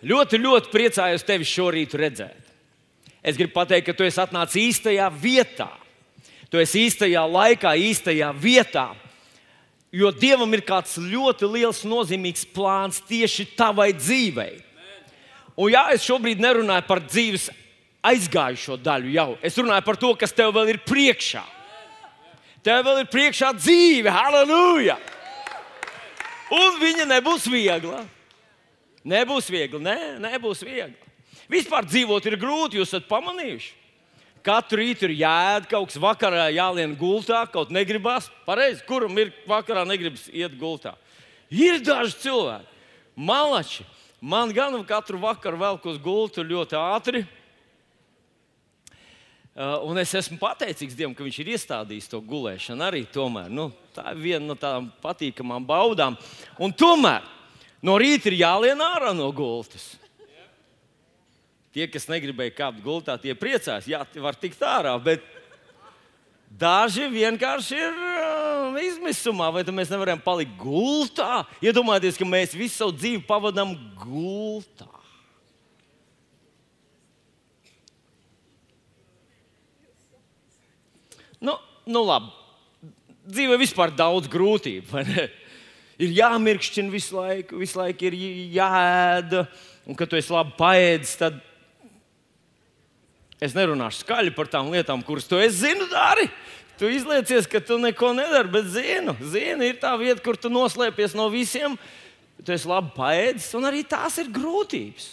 Ļoti, ļoti priecājos tevi šorīt redzēt. Es gribu pateikt, ka tu esi atnācis īstajā vietā. Tu esi īstajā laikā, īstajā vietā. Jo Dievam ir kāds ļoti liels, nozīmīgs plāns tieši tavai dzīvei. Un jā, es šobrīd nerunāju par dzīves aizgājušo daļu jau. Es runāju par to, kas tev vēl ir priekšā. Tev vēl ir priekšā dzīve, halleluja! Un viņa nebūs viegla. Nebūs viegli, nē, nebūs viegli. Vispār dzīvot ir grūti, jūs esat pamanījuši. Katru rītu ir jāēd kaut kas, vakarā jālien gultā, kaut negribas. Pareizi, kuram ir vakarā negribas iet gultā? Ir daži cilvēki, malači. Man gan katru vakaru velk uz gultu ļoti ātri. Uh, un es esmu pateicīgs Dievam, ka Viņš ir iestādījis to gulēšanu arī. Tomēr, nu, tā ir viena no tādām patīkamām baudām. Un tomēr no rīta ir jālien ārā no gultas. Tie, kas negribēja kāpt gultā, tie priecājas, jā, var tikt ārā. Bet daži vienkārši ir uh, izmisumā, vai mēs nevaram palikt gultā. Iedomājieties, ka mēs visu savu dzīvi pavadām gultā. Nu, nu labi. Dzīvē vispār daudz grūtību. Ir jāmirkšķina visu laiku, visu laiku ir jāēd. Un, kad tu esi labi paēdis, tad es nerunāšu skaļi par tām lietām, kuras tu zini, dari. Tu izliecies, ka tu neko nedari, bet zinu, zinu, ir tā vieta, kur tu noslēpies no visiem. Tu esi labi paēdis, un arī tās ir grūtības.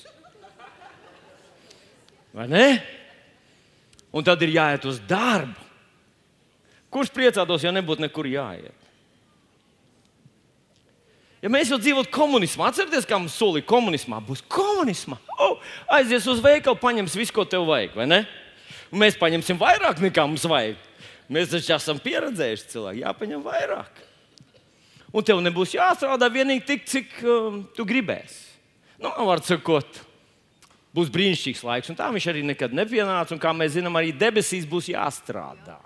Vai ne? Un tad ir jāiet uz darbu. Kurš priecātos, ja nebūtu nekur jāiet? Ja mēs jau dzīvotu komunismā, atcerieties, kā mums solīja komunismā, būs komunismā. Oh, aizies uz veikalu, paņems visu, ko tev vajag, vai ne? Un mēs paņemsim vairāk nekā mums vajag. Mēs taču esam pieredzējuši cilvēki, jāpaņem vairāk. Un tev nebūs jāstrādā vienīgi tik, cik um, tu gribēsi. Nu, var sakot, būs brīnišķīgs laiks, un tā viņš arī nekad nepienāca. Un kā mēs zinām, arī debesīs būs jāstrādā.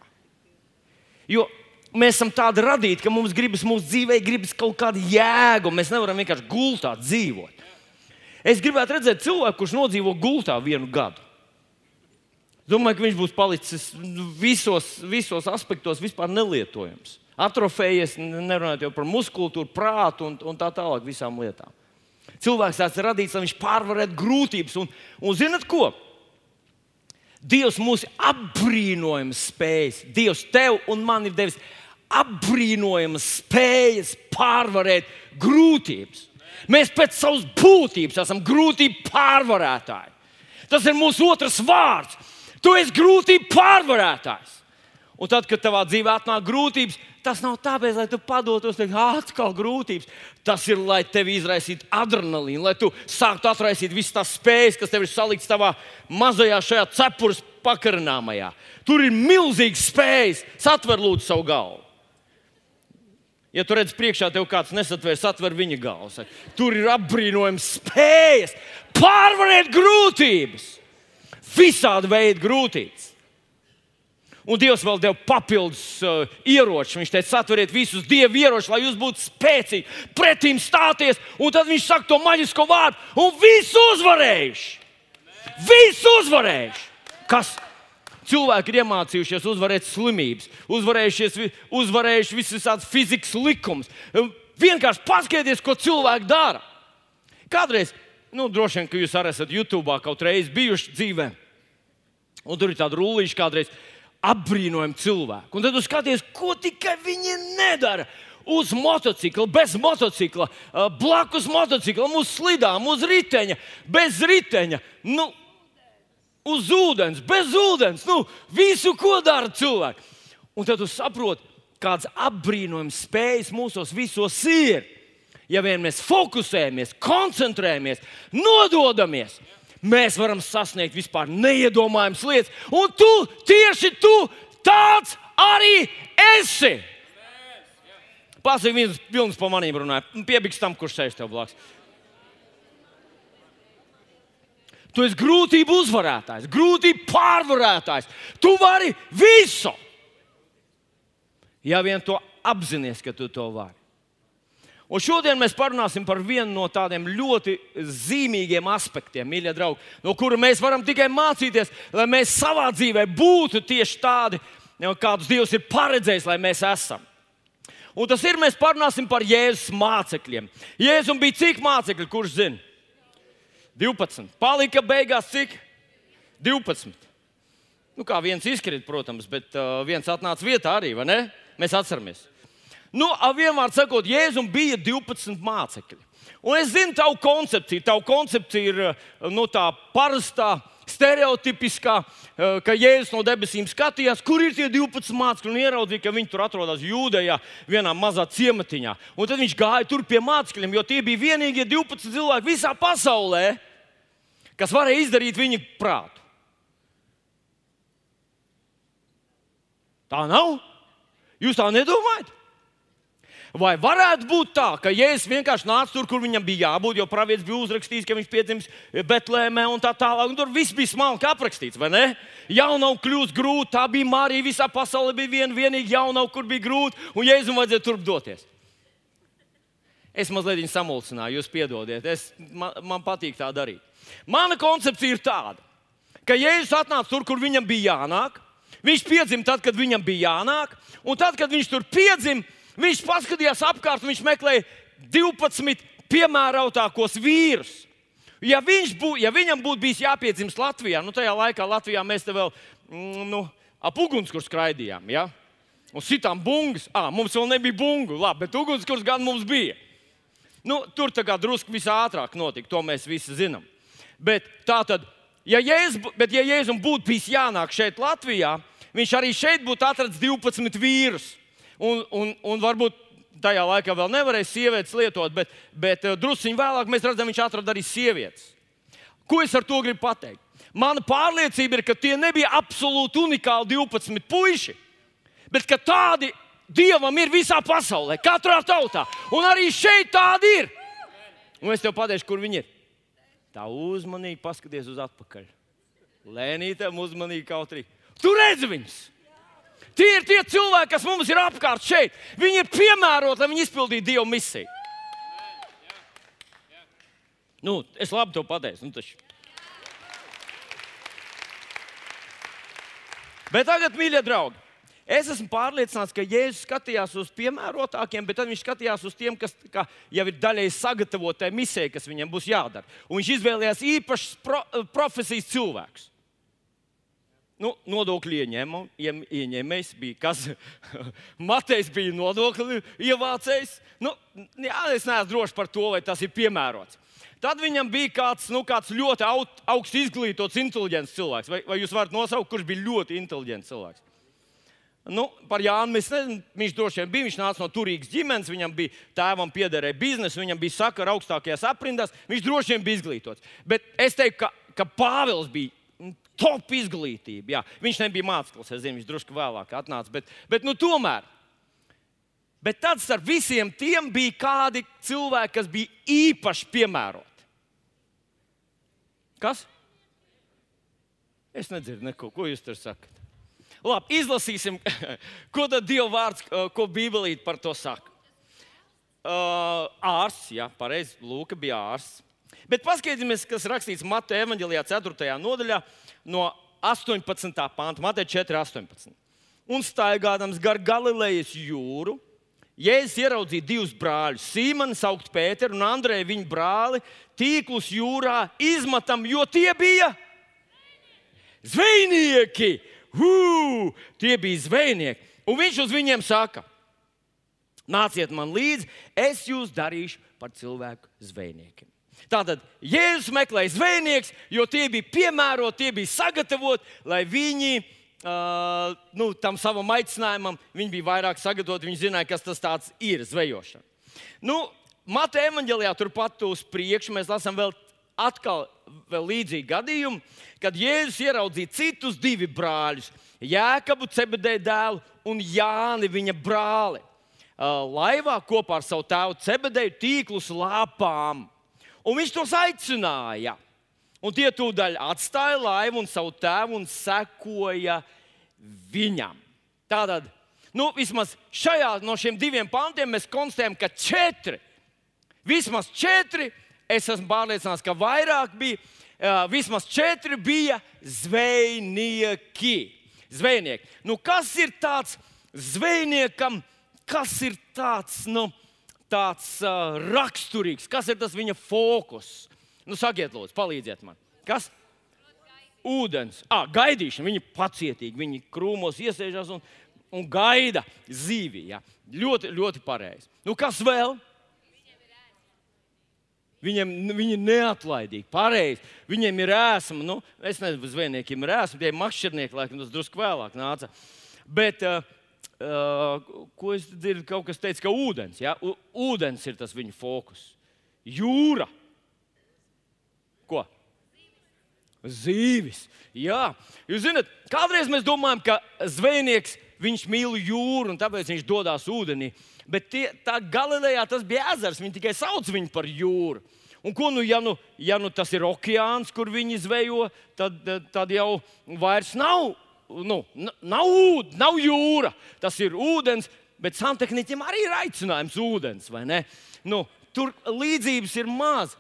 Jo mēs esam tādi radīti, ka mums gribas mūsu dzīvē, gribas kaut kādu jēgu. Mēs nevaram vienkārši gultā dzīvot. Es gribētu redzēt cilvēku, kurš nodzīvo gultā vienu gadu. Domāju, ka viņš būs palicis visos, visos aspektos vispār nelietojams. Atrofējies, nerunājot jau par muskultūru, prātu un, un tā tālāk, visām lietām. Cilvēks tāds ir radīts, lai viņš pārvarētu grūtības. Un, un zinat ko? Dievs mūs apbrīnojams spējas. Dievs tev un man ir devis apbrīnojamas spējas pārvarēt grūtības. Mēs pēc savas būtības esam grūtību pārvarētāji. Tas ir mūsu otrs vārds. Tu esi grūtību pārvarētājs. Un tad, kad tavā dzīvē atnāk grūtības, tas nav tāpēc, lai tu padotos, teikt, atkal grūtības. Tas ir, lai tevi izraisītu adrenalīnu, lai tu sāktu atraisīt visas tās spējas, kas tev ir saliktas tavā mazajā šajā cepures pakarināmajā. Tur ir milzīgs spējas. Satver lūdzu savu galvu. Ja tu redz priekšā, tev kāds nesatver, satver viņa galvu. Tur ir apbrīnojams spējas pārvarēt grūtības, visādi veidi grūtības. Un Dievs vēl deva papildus uh, ieročus. Viņš teica, satveriet visus dievu ieročus, lai jūs būtu spēcīgi, pretim stāties. Un tad viņš saka to maģisko vārdu, un visu uzvarējuši. Visu uzvarējuši. Kas? Cilvēki ir iemācījušies uzvarēt slimības, uzvarējuši visas tādas fizikas likumus. Vienkārši paskatieties, ko cilvēki dara. Kādreiz, nu, droši vien, ka jūs arī esat YouTube kaut reiz bijuši dzīvē, un tur ir tāda rullīša kādreiz apbrīnojami cilvēki. Un tad jūs skaties, ko tikai viņi nedara. Uz motocikla, bez motocikla, blakus motociklam, uz slidām, uz riteņa, bez riteņa. Nu, uz ūdens, bez ūdens. Nu, visu, ko dara cilvēki. Un tad jūs saprotat, kādas apbrīnojamas spējas mūsos visos ir. Ja vien mēs fokusējamies, koncentrējamies, nododamies, mēs varam sasniegt vispār neiedomājamas lietas. Un tu, tieši tu, tāds arī esi. Pasaka, viens pilns pa maniem runāja. Piebiks tam, kurš sēž tev blakus. Tu esi grūtību uzvarētājs, grūtību pārvarētājs. Tu vari visu. Ja vien to apzināties, ka tu to vari. Un šodien mēs parunāsim par vienu no tādiem ļoti zīmīgiem aspektiem, mīļie draugi, no kura mēs varam tikai mācīties, lai mēs savā dzīvē būtu tieši tādi, kādus Dievs ir paredzējis, lai mēs esam. Un tas ir, mēs parunāsim par Jēzus mācekļiem. Jēzum bija cik mācekļi, kurš zina? 12. Palika beigās cik? 12. Nu, kā viens izkrīt, protams, bet uh, viens atnāca vietā arī, vai ne? Mēs atceramies. Nu, vienmēr sakot, Jēzum bija 12 mācekļi. Un es zinu tavu koncepciju. Tavu koncepcija ir nu, tā parastā, stereotipiskā, eh, ka Jēzus no debesīm skatījās, kur ir tie 12 mācekļi, un ieraudzīja, ka viņi tur atrodas Jūdejā, vienā mazā ciematiņā. Un tad viņš gāja tur pie mācekļiem, jo tie bija vienīgie 12 cilvēki visā pasaulē, kas varēja izdarīt viņa prātu. Tā nav? Jūs tā nedomājat? Vai varētu būt tā, ka Jēzus vienkārši nāca tur, kur viņam bija jābūt, jo pravietis bija uzrakstījis, ka viņš piedzimis Betlēmē un tā tālāk. Un tur viss bija smalki aprakstīts, vai ne? Jaunau kļūst grūti, tā bija Marija, visā pasaulē bija viena vienīga jaunau, kur bija grūti, un Jēzum vajadzēja turp doties. Es mazliet samulsināju, jūs piedodiet, es, man, man patīk tā darīt. Mana koncepcija ir tāda, ka Jēzus atnāca tur, kur viņam bija jānāk. Viņš piedzima tad, kad viņam bija jānāk, un tad, kad viņš tur piedzima, Viņš paskatījās apkārt, viņš meklēja 12 piemērotākos vīrus. Ja, bū, ja viņam būtu bijis jāpiedzimst Latvijā, nu tajā laikā Latvijā mēs te vēl mm, nu, ap ugunskura skraidījām. Ja? Un sitām bungas. Ah, mums vēl nebija bungu, labi, bet ugunskurs gan mums bija. Nu, tur tā kā drusku visātrāk notika, to mēs visi zinām. Bet tā tad, ja Jēzus, bet ja Jēzum būtu bijis jānāk šeit Latvijā, viņš arī šeit būtu atradzis 12 vīrus un, un, un varbūt tajā laikā vēl nevarēja sievietes lietot, bet, bet eh, druskuļi vēlāk mēs redzam, viņš atrada arī sievietes. Ko es ar to gribu pateikt? Mana pārliecība ir, ka tie nebija absolūti unikāli 12 puiši, bet ka tādi dievam ir visā pasaulē, katrā tautā. Un arī šeit tādi ir. Un es tev pateikšu, kur viņi ir. Tā uzmanīgi paskaties uz atpakaļ. Lēnītēm uzmanīgi kaut arī. Tu redzi viņus! Tie ir tie cilvēki, kas mums ir apkārt šeit. Viņi ir piemēroti, lai viņi izpildītu Dieva misiju. Nu, es labi to pateicu. Nu, taču. Bet tagad, mīļie draugi, es esmu pārliecināts, ka Jēzus skatījās uz piemērotākiem, bet viņš skatījās uz tiem, kas jau ir daļēji sagatavotai misijai, kas viņam būs jādara. Un viņš izvēlējās īpašas pro, profesijas cilvēkus. Nu, nodokļu ieņēmējs bija kas? Matejs bija nodokļu ievācējs. Nu, jā, es neesmu drošs par to, vai tas ir piemērots. Tad viņam bija kāds, nu, kāds ļoti augsts izglītots, inteliģents cilvēks. Vai, vai jūs varat nosaukt, kurš bija ļoti inteliģents cilvēks? Nu, par Jānu mēs nezinām, viņš droši vien bija. Viņš nāca no turīgas ģimenes, viņam bija tēvam piederēja biznesa, viņam bija sakara augstākajās aprindās. Viņš droši vien bija izglītots. Bet es teiktu, ka, ka Pāvils bija top izglītība. Jā. Viņš nebija mākslinieks, es zinu, viņš drusku vēlāk atnāca. Bet, bet nu, tomēr. Bet tad starp visiem tiem bija kādi cilvēki, kas bija īpaši piemēroti. Kas? Es nedzirdu neko, ko jūs tur sakat. Labi, izlasīsim, ko tad Dieva vārds, ko Bībelīte par to saka. Uh, ārsts, jā, pareizi, Lūka bija ārsts. Bet paskatīsimies, kas rakstīts Mateja evanģelijā, 4. nodaļā, no 18. panta, Mateja 4, 18. Un staigādams gar Galilejas jūru, Jēzus ieraudzīja divus brāļus, Simonu, saukt Pēteru un Andreju, viņa brāli, tīklus jūrā izmetam, jo tie bija zvejnieki. Hū, tie bija zvejnieki. Un viņš uz viņiem saka: Nāciet man līdzi, es jūs darīšu par cilvēku zvejniekiem. Tātad Jēzus meklēja zvejnieks, jo tie bija piemēroti, tie bija sagatavoti, lai viņi uh, nu, tam savam aicinājumam, bija vairāk sagatavoti, viņi zināja, kas tas ir zvejošana. Nu, Mateja evanģēlijā turpat uz priekšu mēs lasām vēl atkal vēl līdzīgu gadījumu, kad Jēzus ieraudzīja citus divus brāļus, Jēkabu, Cebedēju dēlu un Jāni, viņa brāli. Laivā kopā ar savu tēvu Cebedēju tīklus lāpām. Un viņš tos aicināja. Un tie tūdaļ atstāja laivu un savu tēvu un sekoja viņam. Tātad, nu, vismaz šajā no šiem diviem pantiem mēs konstatējam, ka četri Vismaz četri, es esmu pārliecināts, ka vairāk bija. Vismaz četri bija zvejnieki. Zvejnieki. Nu, kas ir tāds zvejniekam, kas ir tāds, nu, tāds uh, raksturīgs, kas ir tas viņa fokus? Nu, sakiet, lūdzu, palīdziet man. Kas? Ūdens, ah, gaidīšana. Viņi pacietīgi, viņi krūmos iesēžās un, un gaida zīvi. Ja. Ļoti, ļoti pareizi. Nu, kas vēl? Viņam, viņi ir neatlaidīgi, pareizi. Viņiem ir ēsma. Nu, es nezinu, vai zvejniekiem ir ēsma, tie makšķernieki, laikam tas drusku vēlāk nāca. Bet, uh, ko es dzirdu, kaut kas teica, ka ūdens, ja? U, ūdens ir tas viņu fokus. Jūra. Ko? Zīvis. Jā, jūs zināt, kādreiz mēs domājam, ka zvejnieks viņš mīl jūru un tāpēc viņš dodas ūdenī. Bet tie, tā Galilejā tas bija ezers, viņi tikai sauc viņu par jūru. Un ko nu, ja, nu, ja nu tas ir okeāns, kur viņi zvejo, tad, tad jau vairs nav, nu, nav, ūd, nav jūra. Tas ir ūdens, bet santehniķiem arī ir aicinājums ūdens. Nu, tur līdzības ir maz.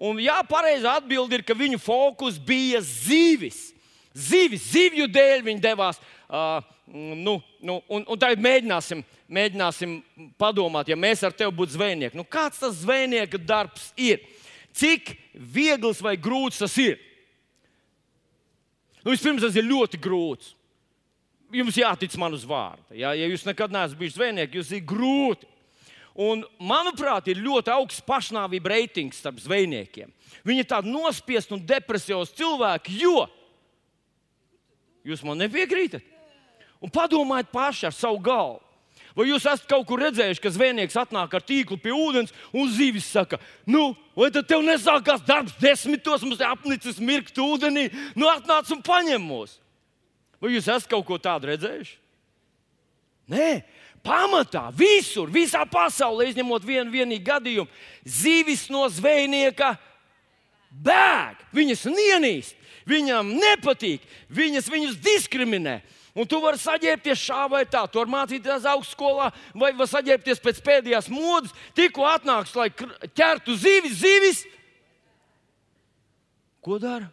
Un jā, pareizā atbilde ir, ka viņu fokus bija zivis. Zivis, zivju dēļ viņi devās. Uh, nu, nu, un, un tagad mēģināsim, mēģināsim padomāt, ja mēs ar tevi būtu zvejnieki. Nu, kāds tas zvejnieka darbs ir? Cik viegls vai grūts tas ir? Nu, vispirms tas ir ļoti grūts. Jums jātic man uz vārdu. Ja, ja jūs nekad neesat bijis zvejnieks, jūs ir grūti. Un, manuprāt, ir ļoti augsts pašnāvība reitings starp zvejniekiem. Viņi ir tādi nospiesti un depresijos cilvēki, jo jūs man nepiekrītat. Un padomājiet paši ar savu galvu. Vai jūs esat kaut kur redzējuši, ka zvejnieks atnāk ar tīklu pie ūdens un zīvis saka, nu, vai tad tev nesākās darbs desmitos, mums te apnicis mirkt ūdenī, nu atnāc un paņem mūs? Vai jūs esat kaut ko tādu redzējuši? Nē, pamatā visur, visā pasaulē, izņemot vienu vienīgu gadījumu, zīvis no zvejnieka bēg. Viņas nienīst, viņam nepatīk, viņas viņus diskriminē. Un tu vari saģērbties šā vai tā, tu vari mācīties augstskolā, vai vari saģērbties pēc pēdējās modes. Tikko atnāks, lai ķertu zivis, zivis. Ko dara?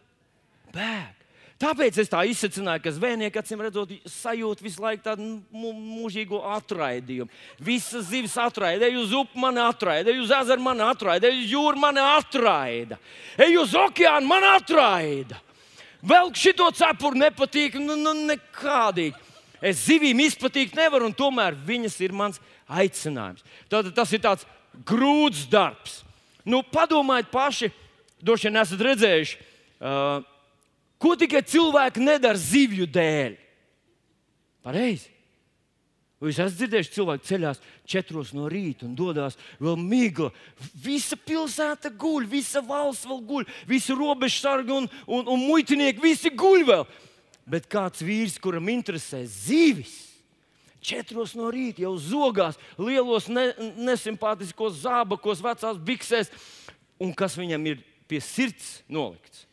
Bēg. Tāpēc es tā izsacināju, ka zvejnieki acīm redzot, sajūt visu laiku tādu mūžīgo atraidījumu. Visas zivis atraida, ej uz upi, man atraida, ej uz ezeru, man atraida, ej uz jūru, man atraida, ej uz okeānu, man atraida. Vēl šito cepuru nepatīk, nu, nu nekādīgi. Es zivīm izpatikt nevaru, un tomēr viņas ir mans aicinājums. Tātad tas ir tāds grūts darbs. Nu, padomājiet paši, droši vien esat redzējuši. Uh, Ko tikai cilvēki nedara zivju dēļ? Pareizi. Vai jūs esat dzirdējuši, cilvēki ceļās četros no rīta un dodas vēl migla. Visa pilsēta guļ, visa valsts vēl guļ, visi robežsargi un, un, un muitinieki, visi guļ vēl. Bet kāds vīrs, kuram interesē zivis, četros no rīta jau zogās, lielos ne, nesimpātiskos zābakos, vecās biksēs, un kas viņam ir pie sirds nolikts?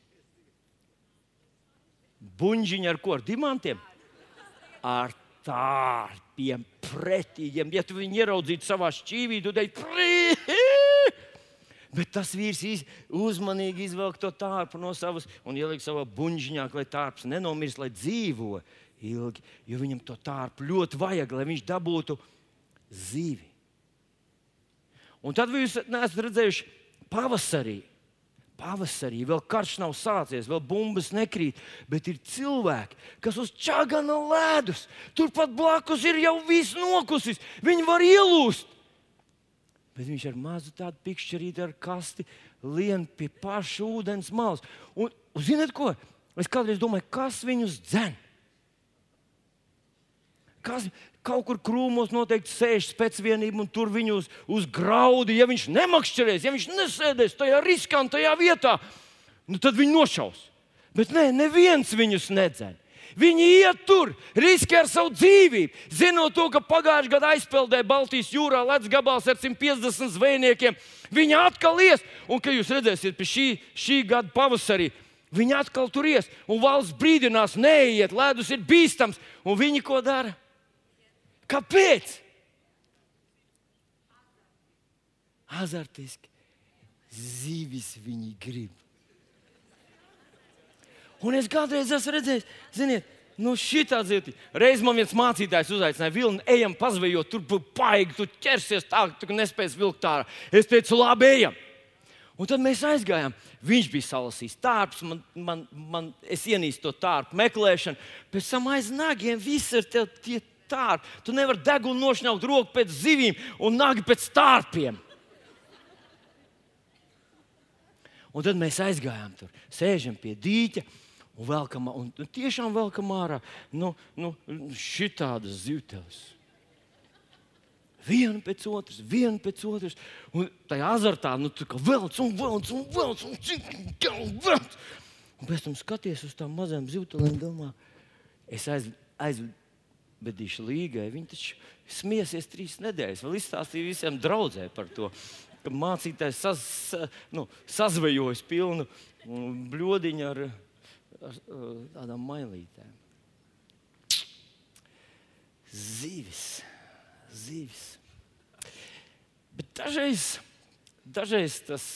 buļbuļsāģiņa ar ko? Ar dimantiem? Ar tārpiem, pretīgiem. Ja tu viņu ieraudzītu savā šķīvī, tad teiktu, Bet tas vīrs uzmanīgi izvelk to tārpu no savas un ieliek savā buļbuļsāģiņā, lai tārps nenomirst, lai dzīvo ilgi. Jo viņam to tārpu ļoti vajag, lai viņš dabūtu zīvi. Un tad jūs neesat redzējuši pavasarī pavasarī, vēl karš nav sācies, vēl bumbas nekrīt, bet ir cilvēki, kas uz čagana ledus, turpat blakus ir jau viss nokusis, viņi var ielūst. Bet viņš ar mazu tādu pikšķerīti ar kasti lien pie paša ūdens malas. Un, un zināt ko? Es kādreiz domāju, kas viņus dzen? Kas, kaut kur krūmos noteikti sēž spēcvienība un tur viņu uz, graudi. Ja viņš nemakšķerēs, ja viņš nesēdēs tajā riskantajā vietā, nu tad viņi nošaus. Bet nē, neviens viņus nedzen. Viņi iet tur, riskē ar savu dzīvību, zinot to, ka pagājušajā gadā aizpeldēja Baltijas jūrā ledus gabals ar 150 zvejniekiem. Viņi atkal ies, un, kad jūs redzēsiet, pie šī, šī gada pavasarī, viņi atkal tur ies, un valsts brīdinās, neiet, ledus ir bīstams, un viņi ko dara? Kāpēc? Azartiski. zivis viņi grib. Un es kādreiz esmu redzējis, ziniet, Nu, šitā dzīve. Reiz man viens mācītājs uzaicināja, Vilni, ejam, pazvejot, tur paigi, tu ķersies tā, ka tu nespēsi vilkt ārā. Es teicu, labi, ejam. Un tad mēs aizgājām. Viņš bija salasījis tārpus, man, man, man, es ienīstu to tārpu meklēšanu. Pēc tam aiz nagiem viss ir tie, tie tārpi. Tu nevari degunu nošņaukt roku pēc zivīm un nagi pēc tārpiem. Un tad mēs aizgājām tur, sēžam pie dīķa un velkam, un tiešām velkam ārā nu, nu, šitādas zivteles. Vienu pēc otras, vienu pēc otras. Un tajā azartā, nu, tā kā velc un velc un velc un cik un velc. Un pēc tam skaties uz tām mazām zivtelēm, domā, es aiz, aizvedīšu līgai. Viņi taču smiesies trīs nedēļas. Vēl izstāstīja visiem draugiem par to, mācītājs saz, nu, sazvejojas pilnu bludiņu ar ar tādām mailītēm. Zivis, zivis. Bet dažreiz, dažreiz tas,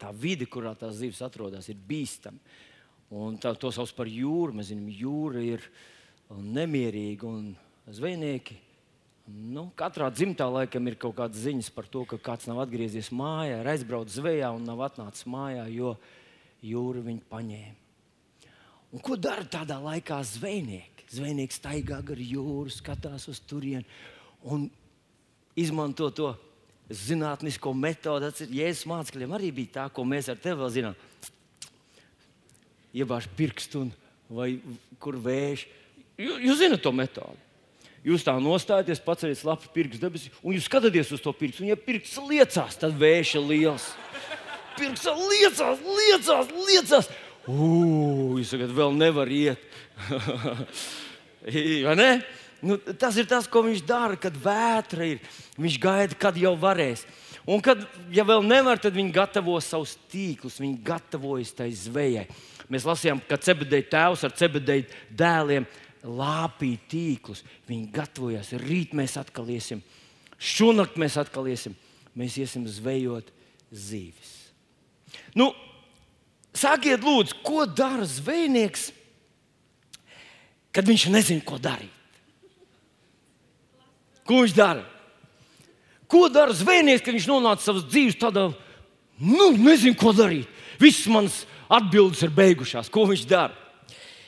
tā vide, kurā tās zivis atrodas, ir bīstama. Un tā, to sauc par jūru. Mēs zinām, jūra ir nemierīga un zvejnieki. Nu, katrā dzimtā laikam ir kaut kādas ziņas par to, ka kāds nav atgriezies mājā, ir aizbraucis zvejā un nav atnācis mājā, jo viņa jūru viņi paņēma. Un ko dara tādā laikā zvejnieki? Zvejnieki staigā gar jūru, skatās uz turieni un izmanto to zinātnisko metodi. Jēzus mācekļiem arī bija tā, ko mēs ar tevi vēl zinām. Iebāž pirkstu un vai kur vējš. Jūs, zināt to metodi. Jūs tā nostājaties, paceļat lapu pirkstu debesis, un jūs skatāties uz to pirkstu. Un, ja pirksts liecās, tad vējš ir liels pirksts liecās, liecās, liecās. Ugh, jūs sakat, vēl nevar iet. Vai ne? Nu, tas ir tas, ko viņš dara, kad vētra ir. Viņš gaida, kad jau varēs. Un, kad ja vēl nevar, tad viņi gatavo savus tīklus, viņi gatavojas tai zvejai. Mēs lasījām, ka cebedēja tēvs ar cebedēju dēliem lāpīja tīklus. Viņi gatavojas. Rīt mēs atkal iesim, šonakt mēs atkal iesim. Mēs iesim zvejot zīves. Nu, sakiet, lūdzu, ko dara zvejnieks, kad viņš nezina, ko darīt? Ko viņš dara? Ko dara zvejnieks, kad viņš nonāca savas dzīves tādā, nu, nezinu, ko darīt? Viss mans atbildes ir beigušās. Ko viņš dara?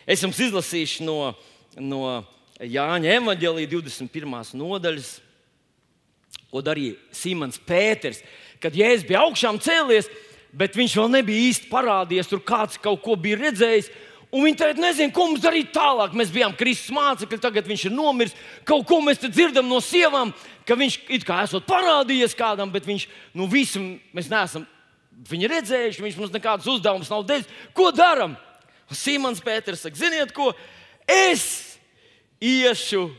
Es jums izlasīšu no, no Jāņa Evanģelija 21. nodaļas, ko darīja Simons Pēters. Kad Jēzus bija augšām cēlies, bet viņš vēl nebija īsti parādījies. Tur kāds kaut ko bija redzējis. Un viņi tagad nezina, ko mums darīt tālāk. Mēs bijām Kristus mācekļi, tagad viņš ir nomiris. Kaut ko mēs dzirdam no sievām, ka viņš it kā esot parādījies kādam, bet viņš nu, visu mēs neesam viņu redzējuši. Viņš mums nekādus uzdevumus nav devis. Ko darām? Simons Pēters saka, ziniet, ko es iešu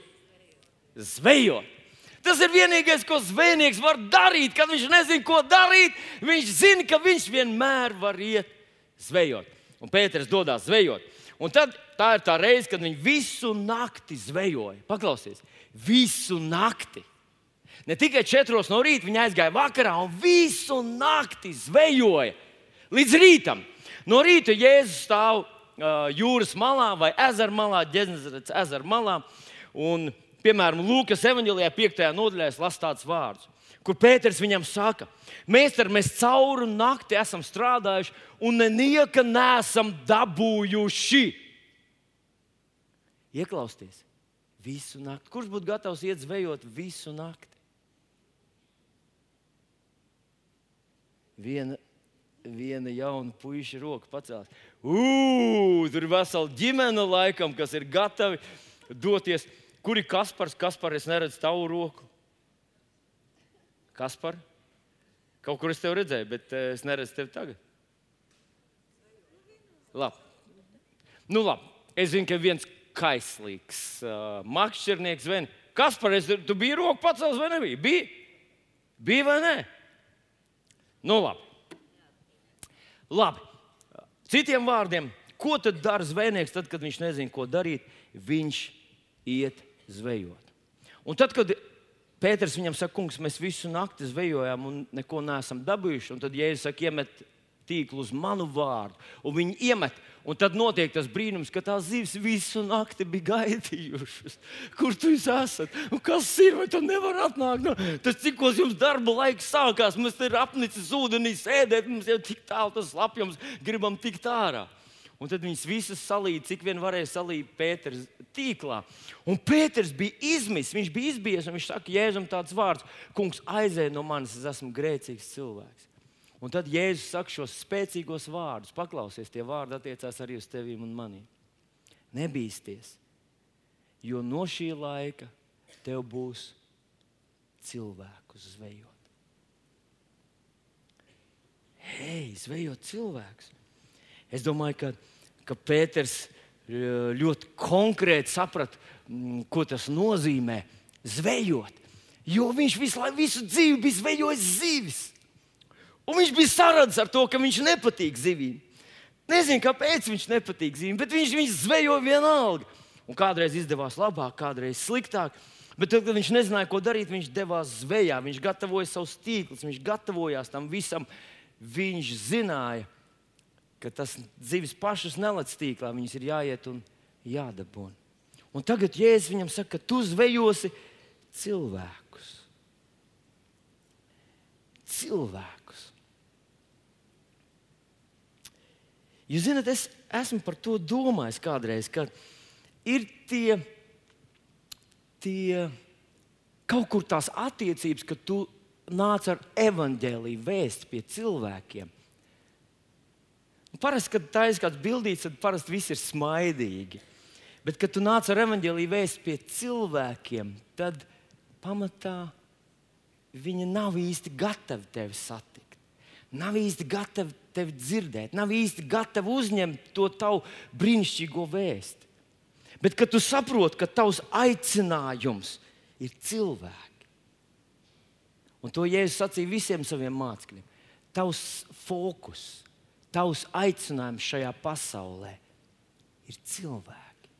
zvejot. Tas ir vienīgais, ko zvejnieks var darīt. Kad viņš nezina, ko darīt, viņš zina, ka viņš vienmēr var iet zvejot. Un Pēters dodas zvejot. Un tad tā ir tā reize, kad viņi visu nakti zvejoja. Paklausies, visu nakti. Ne tikai četros no rīta, viņi aizgāja vakarā un visu nakti zvejoja līdz rītam. No rīta Jēzus stāv jūras malā vai ezera malā, Dženesis ezera malā. Un Piemēram, Lūkas evanģēlijā, 5. nodaļā, lasa tāds vārds, kur Pēters viņam saka, mēs ar mēs cauru nakti esam strādājuši un nenieka nesam dabūjuši. Ieklausieties, visu nakti. Kurš būtu gatavs iet zvejot visu nakti? Viena, viena jauna puiša roka pacēlās. Ugh, tur ir vesela ģimene, laikam, kas ir gatavi doties Kur ir Kaspars? Kaspar, es neredzu tavu roku. Kaspar? Kaut kur es tevi redzēju, bet eh, es neredzu tevi tagad. Labi. Nu, labi. Es zinu, ka viens kaislīgs uh, makšķernieks vien. Kaspar, es, tu biji roku pacels vai nebija? Bija? Bija vai nē? Nu, labi. Labi. Citiem vārdiem, ko tad dara zvejnieks, tad, kad viņš nezina, ko darīt? Viņš iet zvejot. Un tad, kad Pēters viņam saka, kungs, mēs visu nakti zvejojām un neko neesam dabūjuši. Un tad Jēzus saka, iemet tīklu uz manu vārdu, un viņi iemet. Un tad notiek tas brīnums, ka tās zivis visu nakti bija gaidījušas. Kur tu esat? Un kas ir? Vai tu nevari atnākt? No? Tas cikos jums darba laiks sākās, mēs te ir apnicis ūdenī sēdēt, mums jau tik tālu tas lapjums, gribam tikt ārā. Un tad viņas visas salīja, cik vien varēja salīt Pēters tīklā. Un Pēters bija izmisis, viņš bija izbijies, un viņš saka, Jēzum, tāds vārds, kungs, aizēj no manis, es esmu grēcīgs cilvēks. Un tad Jēzus saka šos spēcīgos vārdus. Paklausies, tie vārdi attiecās arī uz tevi un mani. Nebīsties, jo no šī laika tev būs cilvēku zvejot. Hei, zvejot cilvēkus! Es domāju, ka, ka Pēters ļoti konkrēti saprata, ko tas nozīmē zvejot. Jo viņš visu visu dzīvi bija zvejojis zivis. Un viņš bija saradzis ar to, ka viņš nepatīk zivīm. Nezinu, kāpēc viņš nepatīk zivīm, bet viņš viņus zvejo vienalga. Un kādreiz izdevās labāk, kādreiz sliktāk. Bet tad, kad viņš nezināja, ko darīt, viņš devās zvejā, viņš gatavoja savus tīklus, viņš gatavojās tam visam. Viņš zināja, ka tas zivis pašas nelec tīklā, viņas ir jāiet un jādabūna. Un tagad Jēzus viņam saka, ka tu zvejosi cilvēkus. Cilvēkus. Jūs zināt, es esmu par to domājis kādreiz, ka ir tie, tie kaut kur tās attiecības, ka tu nāc ar evaņģēlīju vēst pie cilvēkiem. Un parasti, kad tā ir kāds bildīts, tad parasti viss ir smaidīgi. Bet, kad tu nāc ar evaņģēlīju vēst pie cilvēkiem, tad pamatā viņi nav īsti gatavi tevi satikt. Nav īsti gatavi tevi dzirdēt, nav īsti gatavi uzņemt to tavu brīnišķīgo vēstu. Bet, kad tu saproti, ka tavs aicinājums ir cilvēki, un to Jēzus sacīja visiem saviem mācekļiem, tavs fokus, tavs aicinājums šajā pasaulē ir cilvēki.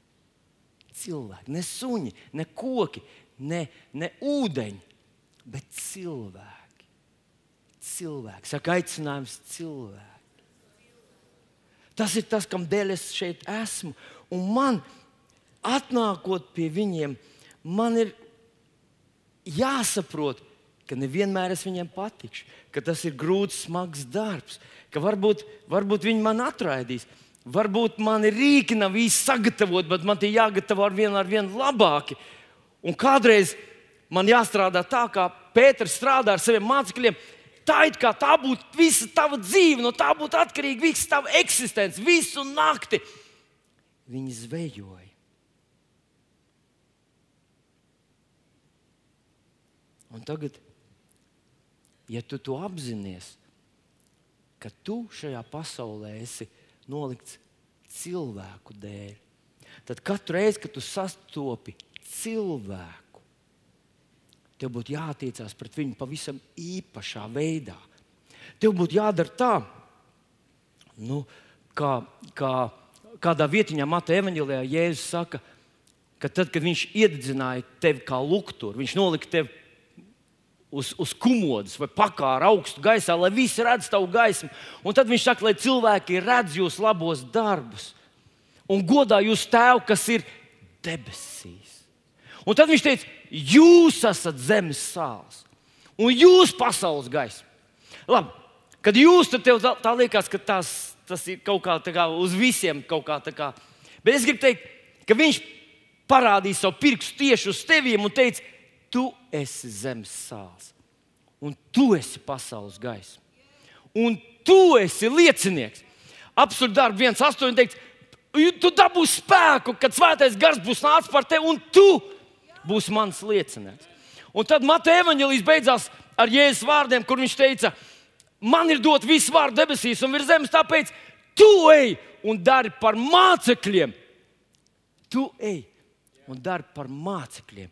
Cilvēki, ne suņi, ne koki, ne, ne ūdeņi, bet cilvēki cilvēki. Saka, aicinājums cilvēki. Tas ir tas, kam dēļ es šeit esmu. Un man, atnākot pie viņiem, man ir jāsaprot, ka nevienmēr es viņiem patikšu, ka tas ir grūts, smags darbs, ka varbūt, varbūt viņi man atraidīs. Varbūt man ir rīki nav īsti sagatavoti, bet man tie jāgatavo ar vienu ar vienu labāki. Un kādreiz man jāstrādā tā, kā Pēters strādā ar saviem mācekļiem tā it kā tā būtu visa tava dzīve, no tā būtu atkarīga visa tava eksistence, visu nakti. Viņi zvejoja. Un tagad, ja tu to apzinājies, ka tu šajā pasaulē esi nolikts cilvēku dēļ, tad katru reizi, kad tu sastopi cilvēku, tev būtu jātiecās pret viņu pavisam īpašā veidā. Tev būtu jādara tā, nu, kā, kā kādā vietiņā Mata evanģēlijā Jēzus saka, ka tad, kad viņš iededzināja tevi kā lukturu, viņš nolika tevi uz, uz kumodas vai pakāra augstu gaisā, lai visi redz tavu gaismu. Un tad viņš saka, lai cilvēki redz jūsu labos darbus un godā jūsu tēvu, kas ir debesīs. Un tad viņš teica, Jūs esat zemes sāls un jūs pasaules gaisma. Labi, kad jūs tur tā, tā liekas, ka tas, tas ir kaut kā, kā uz visiem kaut kā tā kā. Bet es gribu teikt, ka viņš parādīja savu pirkstu tieši uz teviem un teica, tu esi zemes sāls un tu esi pasaules gaisma. Un tu esi liecinieks. Absurdi darbi 1,8 teiks, tu dabūsi spēku, kad svētais gars būs nācis par tevi un tu būs mans liecinieks. Un tad Mateja evanģēlijas beidzās ar Jēzus vārdiem, kur viņš teica, man ir dot visu vārdu debesīs un virs zemes, tāpēc tu ej un dari par mācekļiem. Tu ej un dari par mācekļiem.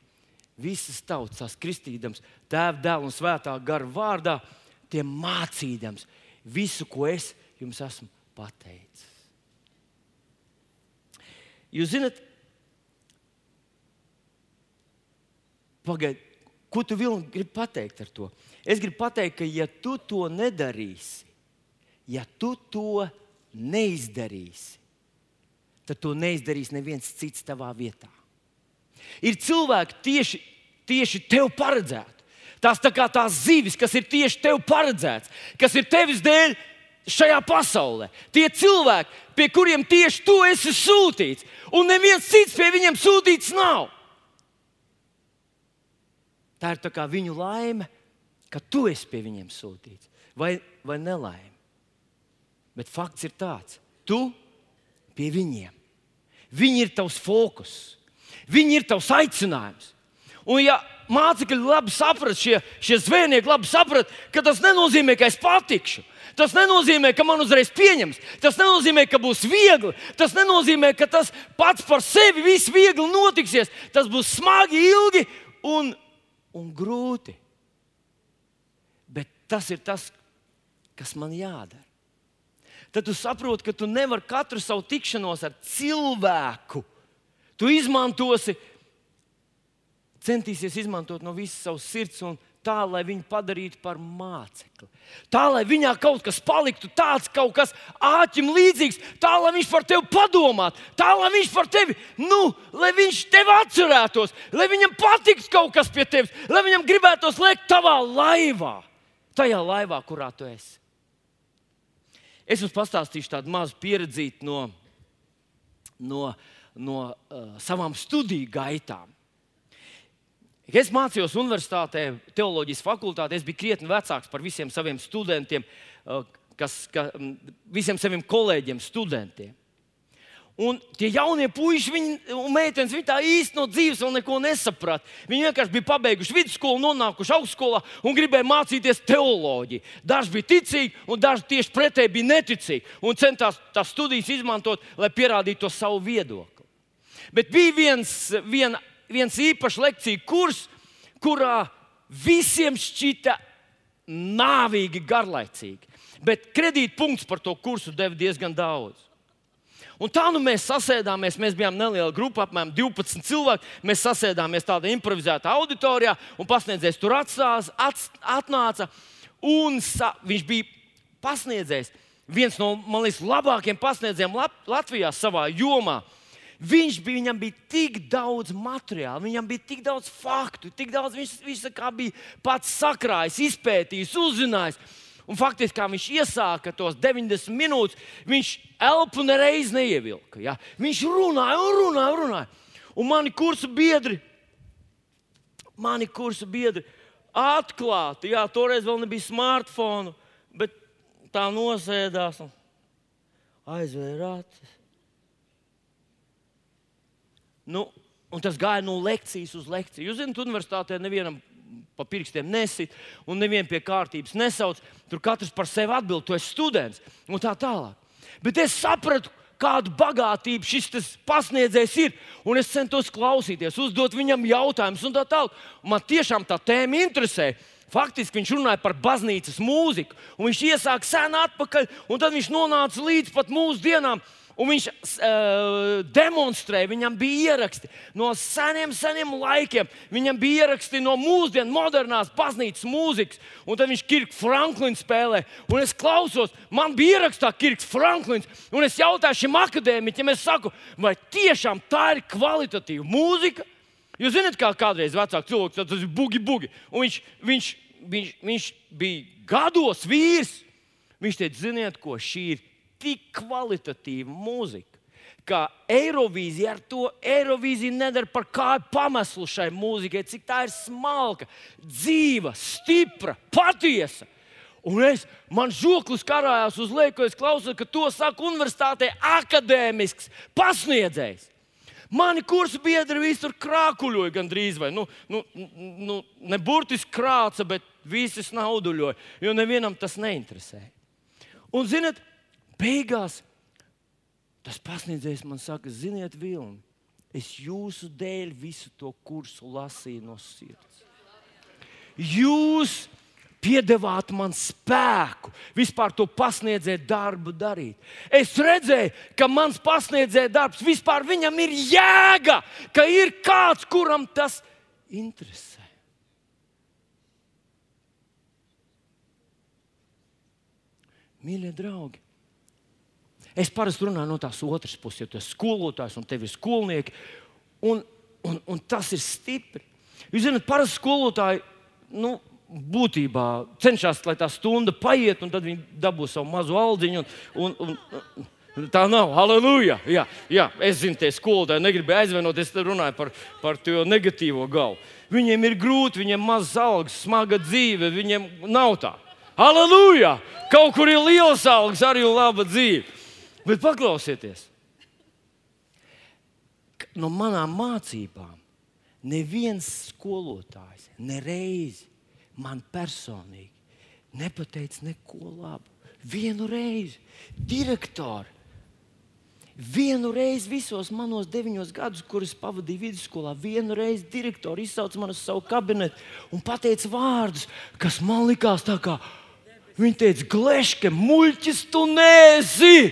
Visas tautas kristīdams, tēva, dēla un svētā gara vārdā, tie mācīdams visu, ko es jums esmu pateicis. Jūs zināt, Pagaidiet, Ko tu Vilni, gribi pateikt ar to? Es gribu pateikt, ka, ja tu to nedarīsi, ja tu to neizdarīsi, tad to neizdarīs neviens cits tavā vietā. Ir cilvēki tieši, tieši tev paredzēti. Tās tā kā tās zivis, kas ir tieši tev paredzētas, kas ir tevis dēļ šajā pasaulē. Tie cilvēki, pie kuriem tieši tu esi sūtīts, un neviens cits pie viņiem sūtīts nav. Tā ir tā viņu laime, ka tu esi pie viņiem sūtīts, vai, vai nelaime. Bet fakts ir tāds, tu pie viņiem. Viņi ir tavs fokus, viņi ir tavs aicinājums. Un, ja mācekļi labi saprat, šie, šie zvejnieki labi saprat, ka tas nenozīmē, ka es patikšu. Tas nenozīmē, ka man uzreiz pieņems. Tas nenozīmē, ka būs viegli. Tas nenozīmē, ka tas pats par sevi viss viegli notiksies. Tas būs smagi, ilgi un, un grūti. Bet tas ir tas, kas man jādara. Tad tu saproti, ka tu nevari katru savu tikšanos ar cilvēku. Tu izmantosi centīsies izmantot no visas savas sirds un tā, lai viņu padarītu par mācekli. Tā, lai viņā kaut kas paliktu tāds, kaut kas āķim līdzīgs, tā, lai viņš par tevi padomātu, tā, lai viņš par tevi, nu, lai viņš tevi atcerētos, lai viņam patiktu kaut kas pie tevis, lai viņam gribētos lēkt tavā laivā, tajā laivā, kurā tu esi. Es jums pastāstīšu tādu mazu pieredzi no, no, no uh, savām studiju gaitām. Es mācījos universitātē, teoloģijas fakultātē. Es biju krietni vecāks par visiem saviem studentiem, uh, kas, ka, visiem saviem kolēģiem, studentiem. Un tie jaunie puiši viņi, un meitenes viņi tā īsti no dzīves vēl neko nesaprata. Viņi vienkārši bija pabeiguši vidusskolu, nonākuši augstskolā un gribēja mācīties teoloģiju. Daži bija ticīgi, un daži tieši pretēji bija neticīgi un centās tās studijas izmantot, lai pierādītu to savu viedokli. Bet bija viens, viena viens īpašs lekciju kurs, kurā visiem šķita nāvīgi garlaicīgi. Bet kredītpunkts par to kursu deva diezgan daudz. Un tā nu mēs sasēdāmies, mēs bijām neliela grupa, apmēram 12 cilvēki. Mēs sasēdāmies tādā improvizētā auditorijā, un pasniedzējs tur atstās, ats, atnāca. Un sa, viņš bija pasniedzējs, viens no man liekas, labākajiem pasniedzējiem Latvijā savā jomā. Viņš bija, viņam bija tik daudz materiālu, viņam bija tik daudz faktu, tik daudz viņš, viņš bija pats sakrājis, izpētījis, uzzinājis. Un faktiski, kā viņš iesāka tos 90 minūtes, viņš elpu nereiz neievilka. Ja? Viņš runāja un runāja. Un, runāja. un mani kursu biedri, mani kursu biedri atklāti, jā, toreiz vēl nebija smartphone, bet tā nosēdās un aizvēra acis Nu, un tas gāja no lekcijas uz lekciju. Jūs zināt, universitātē nevienam pa pirkstiem nesit, un nevienu pie kārtības nesauc. Tur katrs par sevi atbild, tu esi students un tā tālāk. Bet es sapratu, kāda bagātība šis pasniedzējs ir. Un es centos klausīties, uzdot viņam jautājumus, un tā tālāk. Man tiešām tā tēma interesē. Faktiski viņš runāja par baznīcas mūziku, un viņš iesāka sen atpakaļ, un tad viņš nonāca līdz pat mūsdienām. Un viņš uh, demonstrēja, viņam bija ieraksti no seniem, seniem laikiem. Viņam bija ieraksti no mūsdienu modernās baznīcas mūzikas. Un tad viņš Kirks Franklins spēlē. Un es klausos, man bija ierakstā Kirks Franklins. Un es jautāju šim akadēmiķim, es saku, vai tiešām tā ir kvalitatīva mūzika? Jūs zināt, kā kādreiz vecāks cilvēks, tas ir bugi, bugi. Un viņš, viņš, viņš, viņš bija gados vīrs. Viņš teica, ziniet, ko šī ir tik kvalitatīva mūzika. Kā Eirovīzija ar to Eirovīziju nedara par kādu pameslu šai mūzikai, cik tā ir smalka, dzīva, stipra, patiesa. Un es, man žoklis karājās uz leju, kad es klausos, ka to saka universitātē akadēmisks pasniedzējs. Mani kursu biedri visi tur krākuļoja gandrīz vai nu, nu, nu, ne burtiski krāca, bet visi snauduļoja, jo nevienam tas neinteresēja. Un, zinot, beigās tas pasniedzējs man saka, ziniet, vilni, es jūsu dēļ visu to kursu lasīju no sirds. Jūs piedāvāt man spēku, vispār to pasniedzēju darbu darīt. Es redzēju, ka mans pasniedzēju darbs vispār viņam ir jēga, ka ir kāds, kuram tas interesē. Mīļie draugi, es parasti runāju no tās otras puses, jo tas ir skolotājs un tev ir skolnieki. Un, un, un tas ir stipri. Jūs zināt, parasti skolotāji nu, būtībā cenšas, lai tā stunda paiet, un tad viņi dabū savu mazu aldziņu. Un, un, un, tā nav. Halleluja! Jā, jā, es zinu, tie skolotāji negribēja aizvainot, es runāju par, par to negatīvo galvu. Viņiem ir grūti, viņiem ir mazs algas, smaga dzīve, viņiem nav tā. Halleluja! Kaut kur ir liels algas, arī laba dzīve. Bet paklausieties, no manām mācībām neviens skolotājs nereizi man personīgi nepateica neko labu. Vienu reizi direktori. Vienu reizi visos manos deviņos gados, kurus pavadīju vidusskolā, vienu reizi direktori izsauca mani uz savu kabinetu un teica vārdus, kas man likās tā kā Viņa teica, gleške, muļķis, tu nēsi!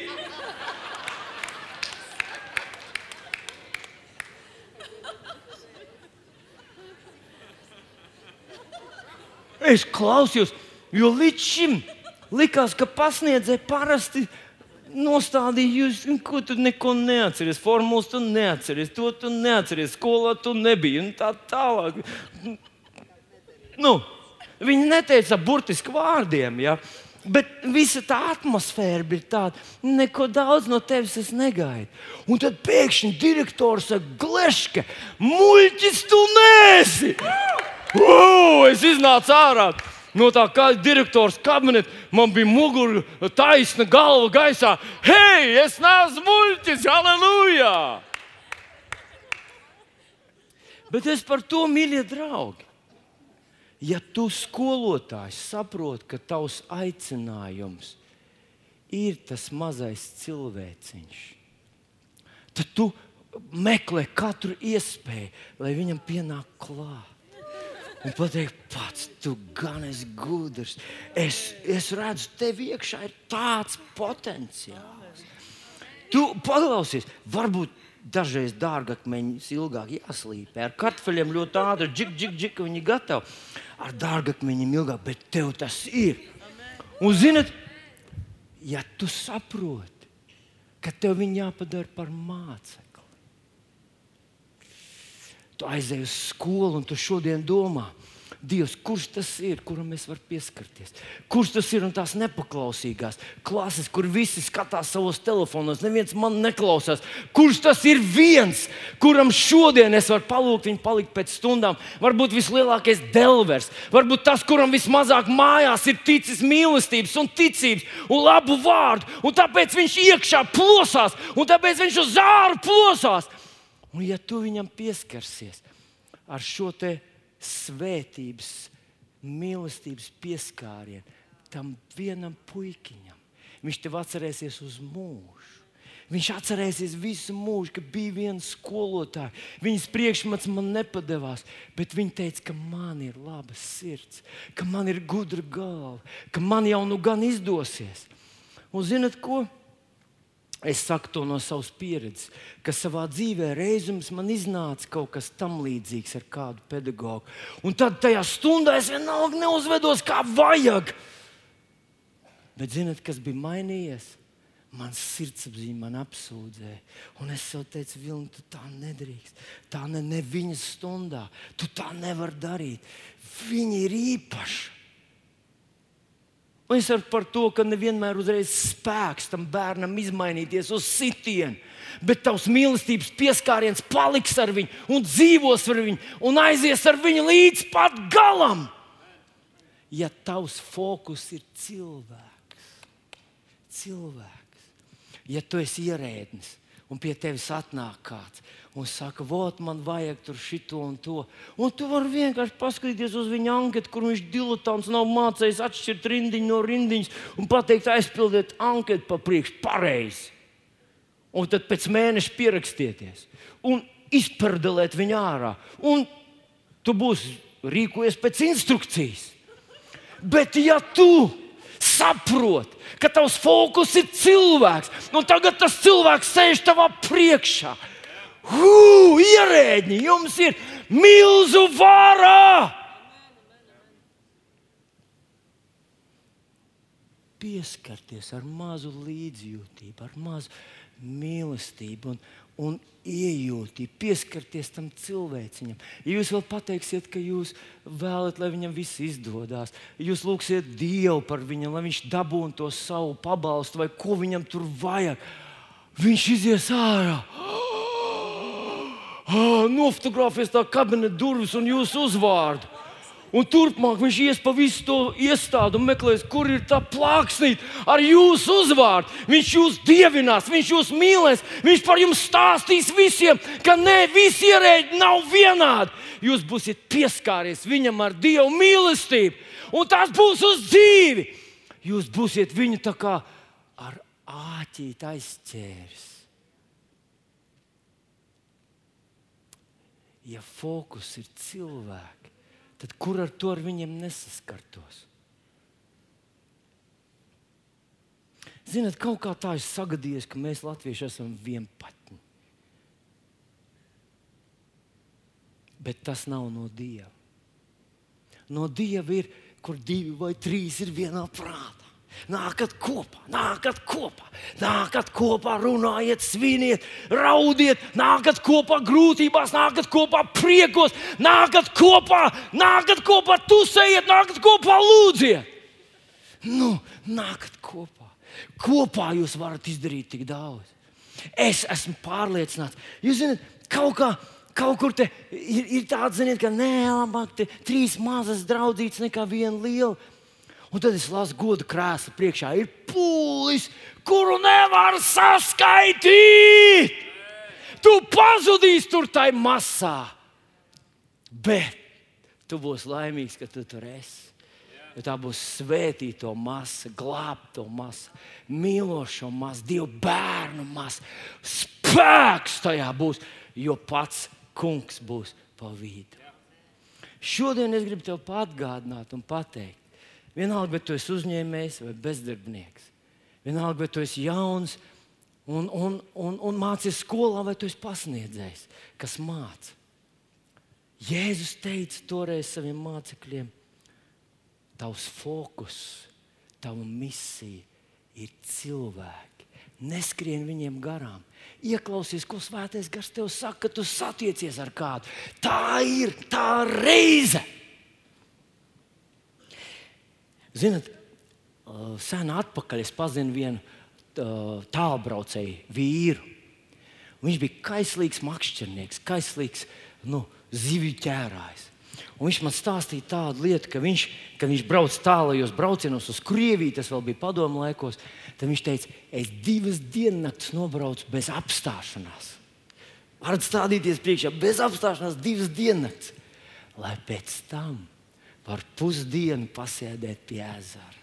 Es klausījos, jo līdz šim likās, ka pasniedzēji parasti nostādīja jūs, ko tu neko neatceries. Formulas tu neatceries, to tu neatceries, skolā tu nebija un tā tālāk. Nu, Viņi neteica burtiski vārdiem. Ja? Bet visa tā atmosfēra bija tāda, neko daudz no tevis es negaidu. Un tad pēkšņi direktors saka, Gleške, muļķis, tu nēsi! Uh, es iznācu ārā no tā kā direktors kabineta. Man bija mugura taisna galva gaisā. Hei, es neesmu muļķis! Halleluja! Bet es par to mīļie draugi. Ja tu skolotājs saproti, ka tavs aicinājums ir tas mazais cilvēciņš, tad tu meklē katru iespēju, lai viņam pienāk klāt. Un pateikt, pats tu gan esi gudrs. Es, es redzu, tev iekšā ir tāds potenciāls. Tu paklausies, varbūt dažreiz dārgakmeņus ilgāk jāslīpē. Ar kartupeļiem ļoti ātri, džik, džik, džik, viņi ir gatavi. Ar dārgakmeņiem ilgāk, bet tev tas ir. Un, zinot, ja tu saproti, ka tev viņi jāpadara par mācekli, tu aizej uz skolu un tu šodien domā, Dievs, kurš tas ir, kuram es varu pieskarties? Kurš tas ir un tās nepaklausīgās klases, kur visi skatās savos telefonos, neviens man neklausās. Kurš tas ir viens, kuram šodien es varu palūgt viņu palikt pēc stundām? Varbūt vislielākais delvers, varbūt tas, kuram vismazāk mājās ir ticis mīlestības un ticības un labu vārdu, un tāpēc viņš iekšā plosās, un tāpēc viņš uz āru plosās. Un ja tu viņam pieskarsies ar šo svētības, mīlestības pieskārienu tam vienam puikiņam. Viņš tev atcerēsies uz mūžu. Viņš atcerēsies visu mūžu, ka bija viens skolotājs. Viņas priekšmets man nepadevās, bet viņa teica, ka man ir laba sirds, ka man ir gudra galva, ka man jau nu gan izdosies. Un zinat ko? Es saku to no savas pieredzes, ka savā dzīvē reizēm man iznāca kaut kas tamlīdzīgs ar kādu pedagogu. Un tad tajā stundā es vienalga neuzvedos kā vajag. Bet zinot, kas bija mainījies? Mans sirdsapziņa man apsūdzēja. Un es sev teicu, Vilni, tu tā nedrīkst. Tā ne, ne viņas stundā. Tu tā nevari darīt. Viņa ir īpaša. Un es varu par to, ka nevienmēr uzreiz spēks tam bērnam izmainīties uz sitienu. Bet tavs mīlestības pieskāriens paliks ar viņu un dzīvos ar viņu un aizies ar viņu līdz pat galam. Ja tavs fokus ir cilvēks, cilvēks, ja tu esi ierēdnis un pie tevis atnāk kāds un saka, vot, man vajag tur šito un to. Un tu vari vienkārši paskatīties uz viņa anketu, kur viņš diletants nav mācījis atšķirt rindiņu no rindiņas un pateikt, aizpildiet anketu pa priekšu pareizi. Un tad pēc mēneša pierakstieties un izperdelēt viņu ārā. Un tu būsi rīkojies pēc instrukcijas. Bet ja tu saproti, ka tavs fokus ir cilvēks, un tagad tas cilvēks sēž tavā priekšā, Hū, ierēģi, jums ir milzu vārā! pieskarties ar mazu līdzjūtību, ar mazu mīlestību un, un iejūtību, pieskarties tam cilvēciņam. Ja jūs vēl pateiksiet, ka jūs vēlaties, lai viņam viss izdodas, jūs lūgsiet Dievu par viņu, lai viņš dabūtu to savu pabalstu vai ko viņam tur vajag, viņš izies ārā. Nofotografēs tā kabineta durvis un jūsu uzvārdu. Un turpmāk viņš ies pa visu to iestādi un meklēs, kur ir tā plāksnīte ar jūsu uzvārdu. Viņš jūs dievinās, viņš jūs mīlēs, viņš par jums stāstīs visiem, ka ne visi ierēģi nav vienādi. Jūs būsiet pieskāries viņam ar dievu mīlestību, un tas būs uz dzīvi. Jūs būsiet viņu tā kā ar āķīti aizķēris. Ja fokus ir cilvēks tad kur ar to ar viņiem nesaskartos? Ziniet, kaut kā tā ir sagadījies, ka mēs latvieši esam vienpatņi. Bet tas nav no Dieva. No Dieva ir, kur divi vai trīs ir vienā prātā. Nākat kopā, nākat kopā, nākat kopā, runājiet, sviniet, raudiet, nākat kopā grūtībās, nākat kopā priekos, nākat kopā, nākat kopā, tusējiet, nākat kopā, lūdziet. Nu, nākat kopā. Kopā jūs varat izdarīt tik daudz. Es esmu pārliecināts, jūs zināt, kaut kā. Kaut kur ir, ir tāds, ziniet, ka nē, labāk trīs mazas draudzītas nekā viena liela. Un tad es lasu godu krēslu priekšā. Ir pūlis, kuru nevar saskaitīt. Tu pazudīsi tur tajā masā. Bet tu būsi laimīgs, ka tu tur esi. Jo tā būs svētīto masa, glābto masa, mīlošo masu, Dieva bērnu masa. Spēks tajā būs, jo pats kungs būs pa vidu. Šodien es gribu tev atgādināt un pateikt, Vienalga, vai tu esi uzņēmējs vai bezdarbnieks. Vienalga, vai tu esi jauns un, un, un, un mācies skolā, vai tu esi pasniedzējs, kas māca. Jēzus teica toreiz saviem mācekļiem, tavs fokus, tava misija ir cilvēki. Neskrien viņiem garām. Ieklausies, ko svētais gars tev saka, ka tu satiecies ar kādu. Tā ir tā reize Ziniet, sen atpakaļ es pazinu vienu tālbraucēju vīru. Viņš bija kaislīgs makšķernieks, kaislīgs nu, zivju ķērājs. Un viņš man stāstīja tādu lietu, ka viņš, kad viņš brauc tālajos braucienos uz Krieviju, tas vēl bija padomu laikos, tad viņš teica, es divas diennakts nobraucu bez apstāšanās. Varat stādīties priekšā bez apstāšanās divas diennakts, lai pēc tam var pusdienu pasēdēt pie ezera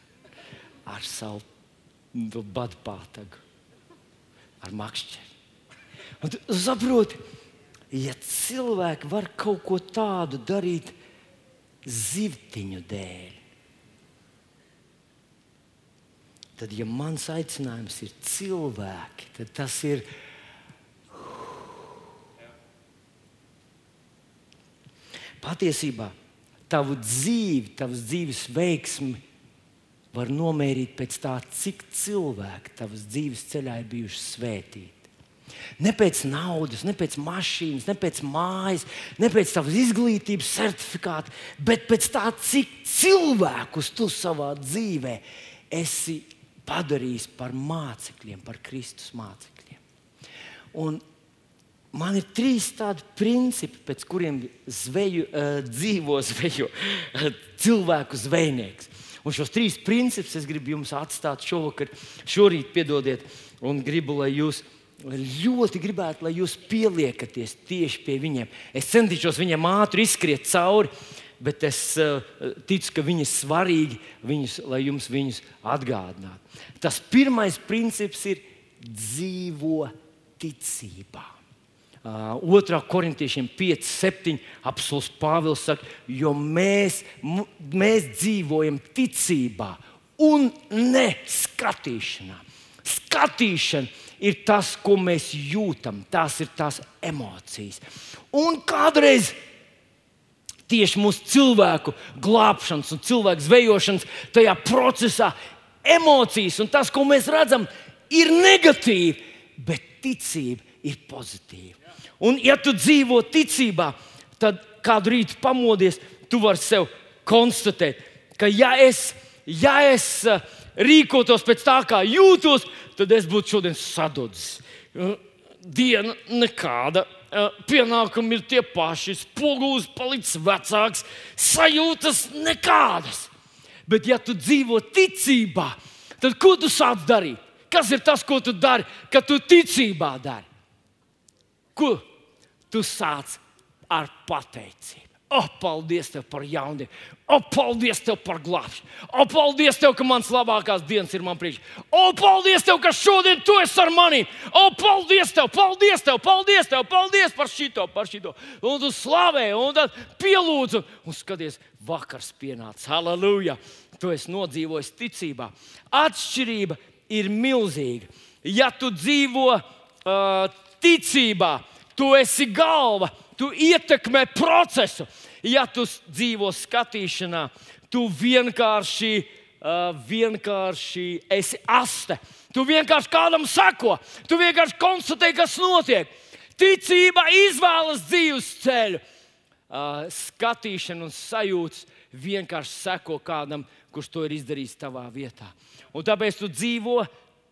ar savu nu, badu pātagu, ar makšķeri. Un tu saproti, ja cilvēki var kaut ko tādu darīt zivtiņu dēļ, tad, ja mans aicinājums ir cilvēki, tad tas ir. Patiesībā tavu dzīvi, tavas dzīves veiksmi var nomērīt pēc tā, cik cilvēki tavas dzīves ceļā ir bijuši svētīti. Ne pēc naudas, ne pēc mašīnas, ne pēc mājas, ne pēc tavas izglītības certifikāta, bet pēc tā, cik cilvēkus tu savā dzīvē esi padarījis par mācekļiem, par Kristus mācekļiem. Un Man ir trīs tādi principi, pēc kuriem zveju, uh, dzīvo zveju, uh, cilvēku zvejnieks. Un šos trīs principus es gribu jums atstāt šovakar, šorīt, piedodiet, un gribu, lai jūs ļoti gribētu, lai jūs pieliekaties tieši pie viņiem. Es centīšos viņiem ātri izskriet cauri, bet es uh, ticu, ka viņi ir svarīgi, viņus, lai jums viņus atgādinātu. Tas pirmais princips ir dzīvo ticībā. Uh, 2. korintiešiem 5, 7. apelsīns Pāvils saka, jo mēs, mēs dzīvojam ticībā un ne skatīšanā. Skatīšana ir tas, ko mēs jūtam, tās ir tās emocijas. Un kādreiz tieši mūsu cilvēku glābšanas un cilvēku zvejošanas tajā procesā emocijas un tas, ko mēs redzam, ir negatīvi, bet ticība ir pozitīva. Un, ja tu dzīvo ticībā, tad kādu rītu pamodies, tu vari sev konstatēt, ka ja es, ja es eh, rīkotos pēc tā, kā jūtos, tad es būtu šodien sadudzis. Eh, diena nekāda, eh, pienākumi ir tie paši, spogulis palicis vecāks, sajūtas nekādas. Bet, ja tu dzīvo ticībā, tad ko tu sāc darīt? Kas ir tas, ko tu dari, kad tu ticībā dari? Ko tu sāc ar pateicību? O, paldies tev par jaundienu! O, paldies tev par glābšanu! O, paldies tev, ka mans labākās dienas ir man priekšā! O, paldies tev, ka šodien tu esi ar mani! O, paldies tev, paldies tev, paldies tev, paldies par šito, par šito! Un tu slavē, un tad pielūdzu, un skaties, vakars pienāca. Halleluja! Tu esi nodzīvojis ticībā. Atšķirība ir milzīga. Ja tu dzīvo uh, ticībā, tu esi galva tu ietekmē procesu. Ja tu dzīvo skatīšanā, tu vienkārši, uh, vienkārši esi aste. Tu vienkārši kādam sako, tu vienkārši konstatē, kas notiek. Ticība izvēlas dzīves ceļu. Uh, skatīšana un sajūta vienkārši seko kādam, kurš to ir izdarījis tavā vietā. Un tāpēc tu dzīvo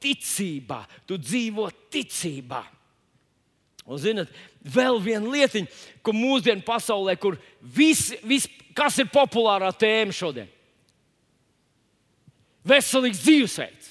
ticībā, tu dzīvo ticībā. Un, zinat, vēl viena lietiņa, ko mūsdienu pasaulē, kur vis, vis, kas ir populārā tēma šodien? Veselīgs dzīvesveids.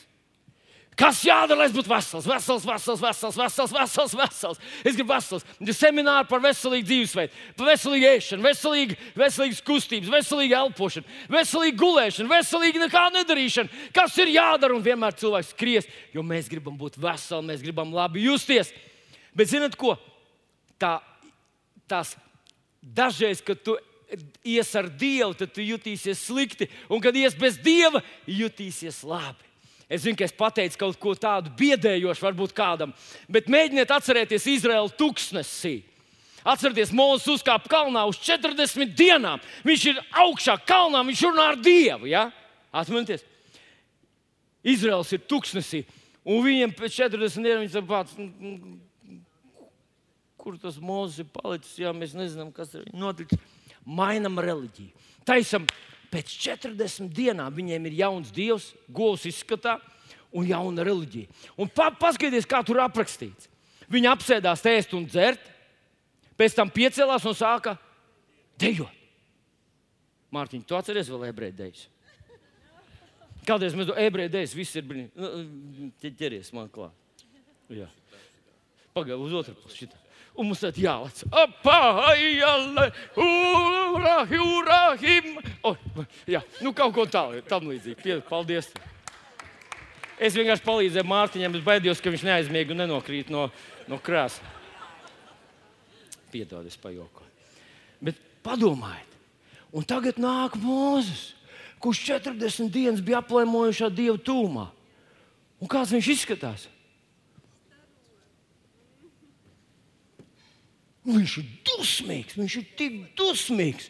Kas jādara, lai es būtu vesels, vesels, vesels, vesels, vesels, vesels, vesels. Es gribu vesels. Ir semināri par veselīgu dzīvesveidu, par veselīgu ēšanu, veselīgu, veselīgas kustības, veselīgu elpošanu, veselīgu gulēšanu, veselīgu nekā nedarīšanu. Kas ir jādara? Un vienmēr cilvēks skries, jo mēs gribam būt veseli, mēs gribam labi justies. Bet zinot ko? Tā, tās dažreiz, kad tu ies ar Dievu, tad tu jutīsies slikti, un kad ies bez Dieva, jutīsies labi. Es zinu, ka es pateicu kaut ko tādu biedējošu, varbūt kādam, bet mēģiniet atcerēties Izraēlu tūkstnesī. Atcerieties, Mozus uzkāpa kalnā uz 40 dienām. Viņš ir augšā kalnā, viņš runā ar Dievu. Ja? Atcerieties, Izraels ir tūkstnesī, un viņiem pēc 40 dienām viņš ir pats kur tas mūzis ir palicis, jā, mēs nezinām, kas ir noticis. Mainam reliģiju. Taisam, pēc 40 dienām viņiem ir jauns dievs, govs izskatā un jauna reliģija. Un pa, paskatieties, kā tur aprakstīts. Viņi apsēdās ēst un dzert, pēc tam piecēlās un sāka dejot. Mārtiņ, tu atceries vēl ebreju dejas? Kādreiz mēs to ebreju dejas, viss ir brīnums. Nu, ķeries man klāt. Pagaid, uz otru pusi. Šitā. Un mums tad jālec. Apājalle, ura, ura, him. Oh, jā, nu kaut ko tādu, tam līdzīgi. Paldies. Es vienkārši palīdzēju Mārtiņam, es baidījos, ka viņš neaizmiega un nenokrīt no, no krēsla. Piedod, es pajokoju. Bet padomājiet, un tagad nāk Mozus, kurš 40 dienas bija aplēmojušā Dieva tūmā. Un kāds viņš izskatās? Viņš ir dusmīgs, viņš ir tik dusmīgs,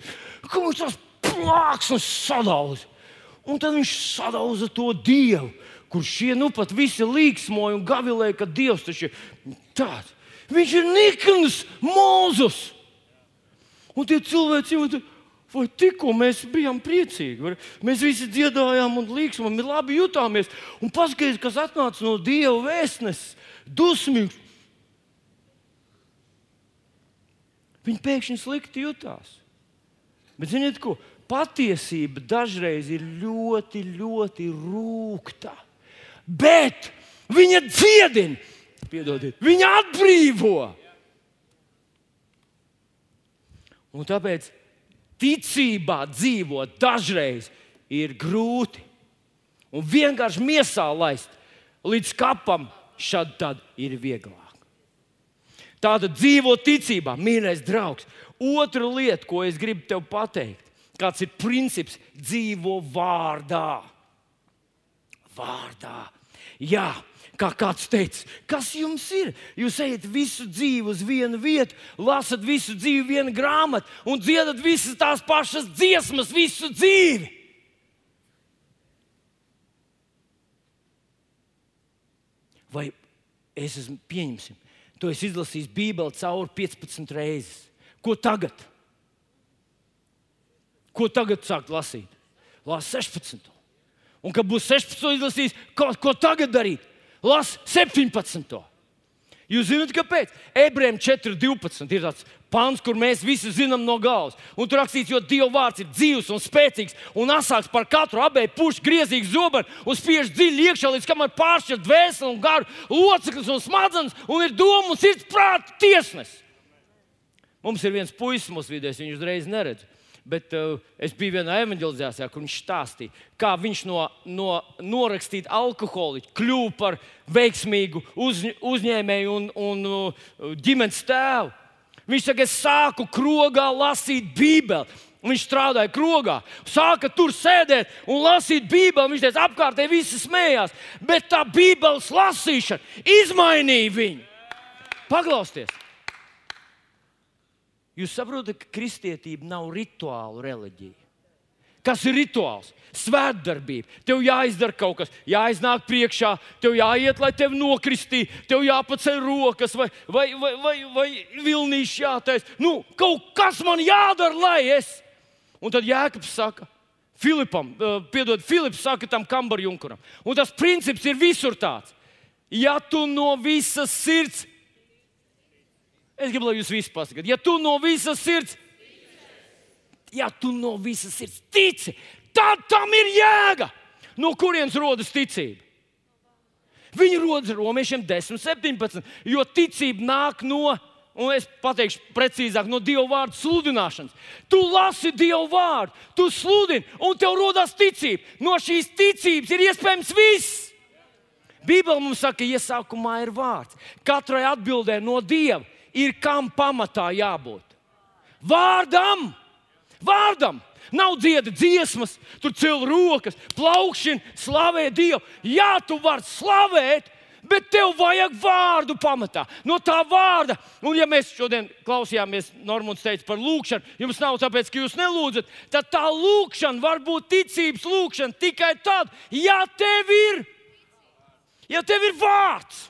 ka viņš tās plāksnes sadauza. Un tad viņš sadauza to dievu, kurš šie nu pat visi līksmoja un gavilēja, ka dievs taču ir tāds. Viņš ir nikns, mūzus. Un tie cilvēki jau tur. Vai tikko mēs bijām priecīgi? Mēs visi dziedājām un līksmām, labi jutāmies. Un paskatieties, kas atnāca no Dieva vēstnes, dusmīgs. Viņi pēkšņi slikti jutās. Bet ziniet, ko? Patiesība dažreiz ir ļoti, ļoti rūkta. Bet viņa dziedina, piedodiet, viņa atbrīvo. Un tāpēc ticībā dzīvot dažreiz ir grūti. Un vienkārši miesā laist līdz kapam, šad tad ir vieglāk. Tāda dzīvo ticībā, mīļais draugs. Otra lieta, ko es gribu tev pateikt, kāds ir princips, dzīvo vārdā. Vārdā. Jā, kā kāds teica, kas jums ir? Jūs ejat visu dzīvi uz vienu vietu, lasat visu dzīvi vienu grāmatu un dziedat visas tās pašas dziesmas visu dzīvi. vai es esmu pieņemsim. Tu esi izlasījis Bībeli cauri 15 reizes. Ko tagad? Ko tagad sākt lasīt? Lasi 16. Un, kad būs 16, izlasījis, ko, ko tagad darīt? Lasi 17. Jūs zināt, kāpēc? Ebrejiem 4.12 ir tāds pāns, kur mēs visi zinām no galvas. Un tur rakstīts, jo Dieva vārds ir dzīves un spēcīgs un asāks par katru abēju pušu griezīgu zobenu un spiež dziļi iekšā, līdz kamēr pāršķir dvēseli un garu, locekļus un smadzenes un ir doma un sirds prāta tiesnesis. Mums ir viens puisis mūsu vidē, viņš uzreiz neredz. Bet uh, es biju vienā evanģelizācijā, kur viņš stāstīja, kā viņš no, no norakstīt alkoholiķu kļuva par veiksmīgu uz, uzņēmēju un, un uh, ģimenes tēvu. Viņš saka, es sāku krogā lasīt Bībeli. Viņš strādāja krogā, sāka tur sēdēt un lasīt Bībeli. Viņš teica, apkārtēji visi smējās, bet tā Bībeles lasīšana izmainīja viņu. Paklausieties! Jūs saprotat, ka kristietība nav rituālu reliģija. Kas ir rituāls? Svētdarbība. Tev jāizdara kaut kas, jāiznāk priekšā, tev jāiet, lai tevi nokristītu, tev jāpaceļ rokas vai, vai, vai, vai, vai vilnīši jātais. Nu, kaut kas man jādara, lai es. Un tad Jēkabs saka, Filipam, uh, piedod, Filips saka tam kambarjunkuram. Un tas princips ir visur tāds. Ja tu no visas sirds Es gribu, lai jūs visi pasakāt, ja tu no visas sirds, ja tu no visas sirds tici, tad tam ir jēga. No kurienes rodas ticība? Viņa rodas romiešiem 10, 17, jo ticība nāk no, un es pateikšu precīzāk, no Dieva vārdu sludināšanas. Tu lasi Dieva vārdu, tu sludini, un tev rodas ticība. No šīs ticības ir iespējams viss. Bībeli mums saka, ka iesākumā ir vārds. Katrai atbildē no Dieva ir kam pamatā jābūt. Vārdam! Vārdam! Nav dzieda dziesmas, tur cēl rokas, plaukšana, slavē Dievu. Jā, tu vari slavēt, bet tev vajag vārdu pamatā. No tā vārda, un ja mēs šodien klausījāmies, Normons teica par lūgšanu, jums nav tāpēc, ka jūs nelūdzat, tad tā lūgšana var būt ticības lūgšana tikai tad, ja tev ir, ja tev ir vārds.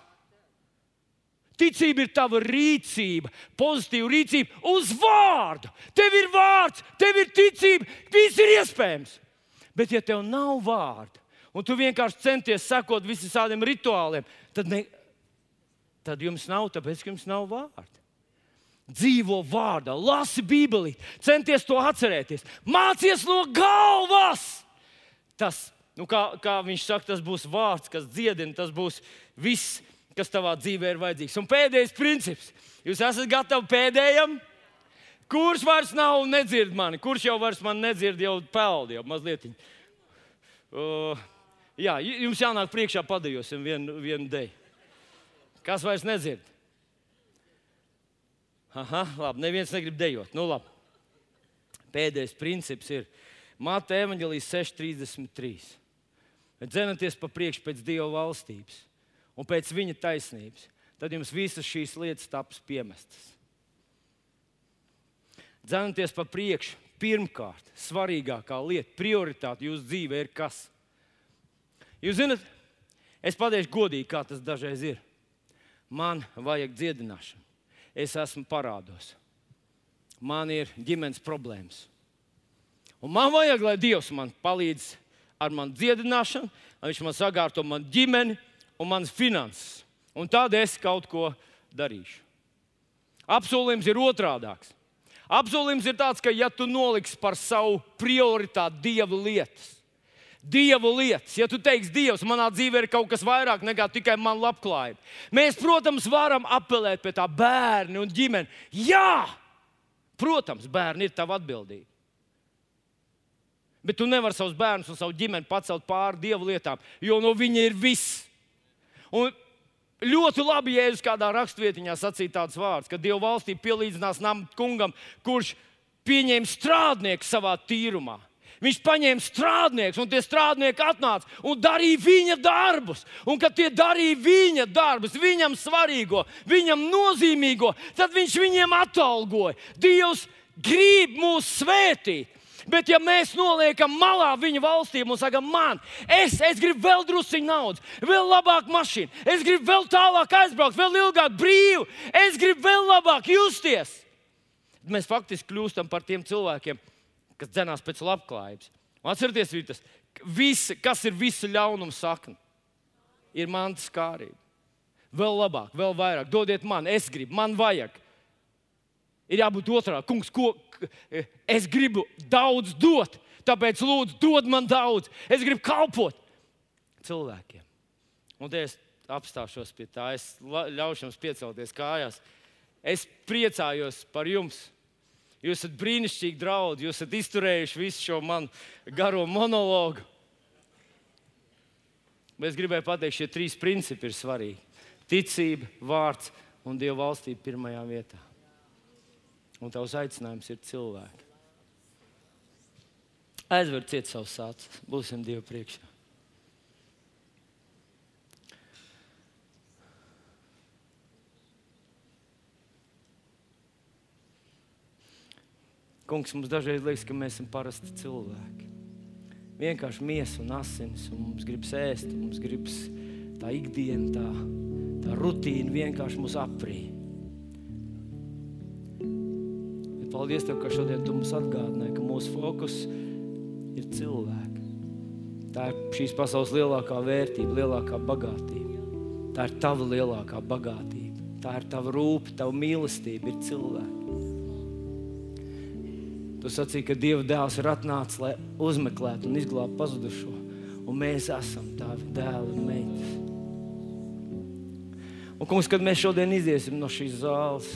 Ticība ir tava rīcība, pozitīva rīcība uz vārdu. Tev ir vārds, tev ir ticība, viss ir iespējams. Bet, ja tev nav vārda, un tu vienkārši centies sekot visiem rituāliem, tad, ne, tad jums nav, tāpēc, ka jums nav vārda. Dzīvo vārdā, lasi Bībeli, centies to atcerēties, mācies no galvas. Tas, nu kā, kā viņš saka, tas būs vārds, kas dziedina, tas būs viss kas tavā dzīvē ir vajadzīgs. Un pēdējais princips. Jūs esat gatavi pēdējam? Kurš vairs nav nedzird mani? Kurš jau vairs man nedzird, jau peld, jau mazliet. Uh, jā, jums jānāk priekšā padejosim vienu, vienu dēļ. Kas vairs nedzird? Aha, labi, neviens negrib dejot. Nu, labi. Pēdējais princips ir Māte Evanģelijas 6.33. Dzenaties pa priekšu pēc Dieva valstības un pēc viņa taisnības, tad jums visas šīs lietas taps piemestas. Dzenoties pa priekšu, pirmkārt, svarīgākā lieta, prioritāte jūsu dzīvē ir kas? Jūs zināt, es pateikšu godīgi, kā tas dažreiz ir. Man vajag dziedināšanu, es esmu parādos, man ir ģimenes problēmas. Un man vajag, lai Dievs man palīdz ar manu dziedināšanu, lai Viņš man sagārto manu ģimeni, un manas finanses. Un tad es kaut ko darīšu. Apsolījums ir otrādāks. Apsolījums ir tāds, ka, ja tu noliksi par savu prioritāti dievu lietas, dievu lietas, ja tu teiksi, Dievs, manā dzīvē ir kaut kas vairāk nekā tikai man labklājība, mēs, protams, varam apelēt pie tā bērni un ģimeni. Jā, protams, bērni ir tava atbildība. Bet tu nevari savus bērnus un savu ģimeni pacelt pāri dievu lietām, jo no viņa ir viss. Un ļoti labi, jūs kādā rakstvietiņā sacītu tādus vārdus, ka Dieva valstī pielīdzinās nam kungam, kurš pieņēma strādnieku savā tīrumā. Viņš paņēma strādniekus, un tie strādnieki atnāca un darīja viņa darbus. Un, kad tie darīja viņa darbus, viņam svarīgo, viņam nozīmīgo, tad viņš viņiem atalgoja. Dievs grib mūs svētīt. Bet, ja mēs noliekam malā viņa valstīm un sakām, man, es, es gribu vēl druskuļi naudas, vēl labāku mašīnu, es gribu vēl tālāk aizbraukt, vēl ilgāk brīvi, es gribu vēl labāk justies, mēs faktiski kļūstam par tiem cilvēkiem, kas dzenās pēc labklājības. Atcerieties, tas, visi, kas ir visu ļaunumu sakne, ir mantas kārība. Vēl labāk, vēl vairāk, dodiet man, es gribu, man vajag. Ir jābūt otrādi. Kungs, ko es gribu daudz dot, tāpēc lūdzu, dod man daudz. Es gribu kalpot cilvēkiem. Un es apstāšos pie tā, es ļaušu jums piecelties kājās. Es priecājos par jums. Jūs esat brīnišķīgi draugi, jūs esat izturējuši visu šo manu garo monologu. Bet es gribēju pateikt, šie trīs principi ir svarīgi. Ticība, vārds un Dieva valstība pirmajā vietā un tavs aicinājums ir cilvēki. Aizver ciet savus acis, būsim Dieva priekšā. Kungs, mums dažreiz liekas, ka mēs esam parasti cilvēki. Vienkārši miesa un asins, un mums gribas ēst, mums gribas tā ikdiena, tā, tā rutīna vienkārši mūs aprīja. Paldies, tev, ka šodien tu mums atgādināji, ka mūsu fokus ir cilvēki. Tā ir šīs pasaules lielākā vērtība, lielākā bagātība. Tā ir tava lielākā bagātība. Tā ir tava rūpe, tava mīlestība, ir cilvēki. Tu sacīki, ka Dieva dēls ir atnācis, lai uzmeklētu un izglābtu pazudušo. Un mēs esam tavi dēli un meitas. Un, kungs, kad mēs šodien iziesim no šīs zāles,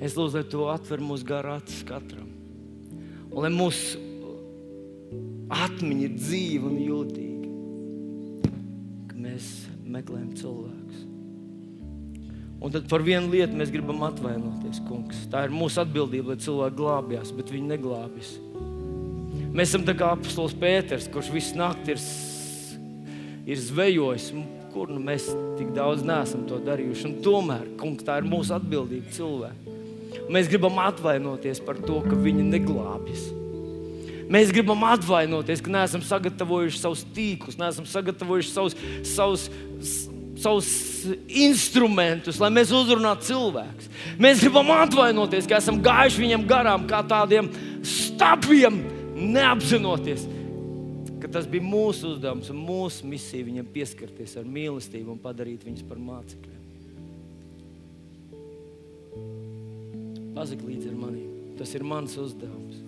Es lūdzu, lai to atver mūsu garā acis katram. Un lai mūsu atmiņa ir dzīva un jūtīga. Ka mēs meklējam cilvēkus. Un tad par vienu lietu mēs gribam atvainoties, kungs. Tā ir mūsu atbildība, lai cilvēki glābjas, bet viņi neglābjas. Mēs esam tā kā apustulis Pēters, kurš visu nakti ir, ir zvejojis. Kur nu mēs tik daudz neesam to darījuši? Un tomēr, kungs, tā ir mūsu atbildība cilvēkiem. Mēs gribam atvainoties par to, ka viņi neglābjas. Mēs gribam atvainoties, ka neesam sagatavojuši savus tīklus, neesam sagatavojuši savus, savus, savus instrumentus, lai mēs uzrunātu cilvēkus. Mēs gribam atvainoties, ka esam gājuši viņam garām kā tādiem stabiem, neapzinoties, ka tas bija mūsu uzdevums un mūsu misija viņam pieskarties ar mīlestību un padarīt viņus par mācekļiem. Pazak līdzi ar mani. Tas ir mans uzdevums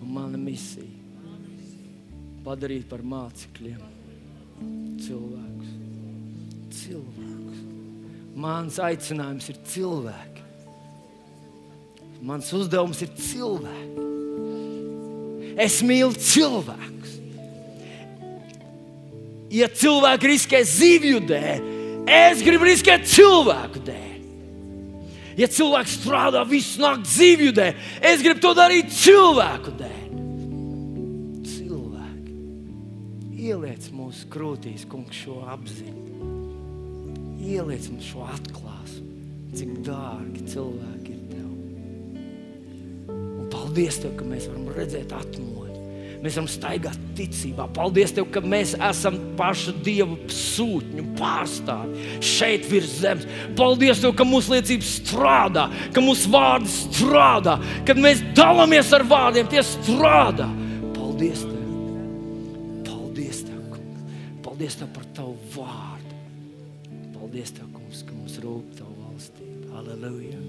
un mana misija. Padarīt par mācekļiem cilvēkus. cilvēkus. Mans aicinājums ir cilvēki. Mans uzdevums ir cilvēki. Es mīlu cilvēkus. Ja cilvēki riskē zivju dēļ, es gribu riskēt cilvēku dēļ. Ja cilvēks strādā visu nakti dzīvju dēļ, es gribu to darīt cilvēku dēļ. Cilvēki. Ieliec mūsu krūtīs, kungs, šo apziņu. Ieliec mums šo atklāsmu, cik dārgi cilvēki ir tev. Un paldies tev, ka mēs varam redzēt atmodu Mēs varam staigāt ticībā. Paldies, Tev, ka mēs esam pašu Dievu sūtņu pārstāvji šeit virs zemes. Paldies, Tev, ka mūsu liecība strādā, ka mūsu vārdi strādā, kad mēs dalāmies ar vārdiem, tie strādā. Paldies, Tev! Paldies, Tev, kungs! Paldies Tev par Tavu vārdu! Paldies, Tev, kungs, ka mums rūp Tavu valstību! Halleluja! Halleluja!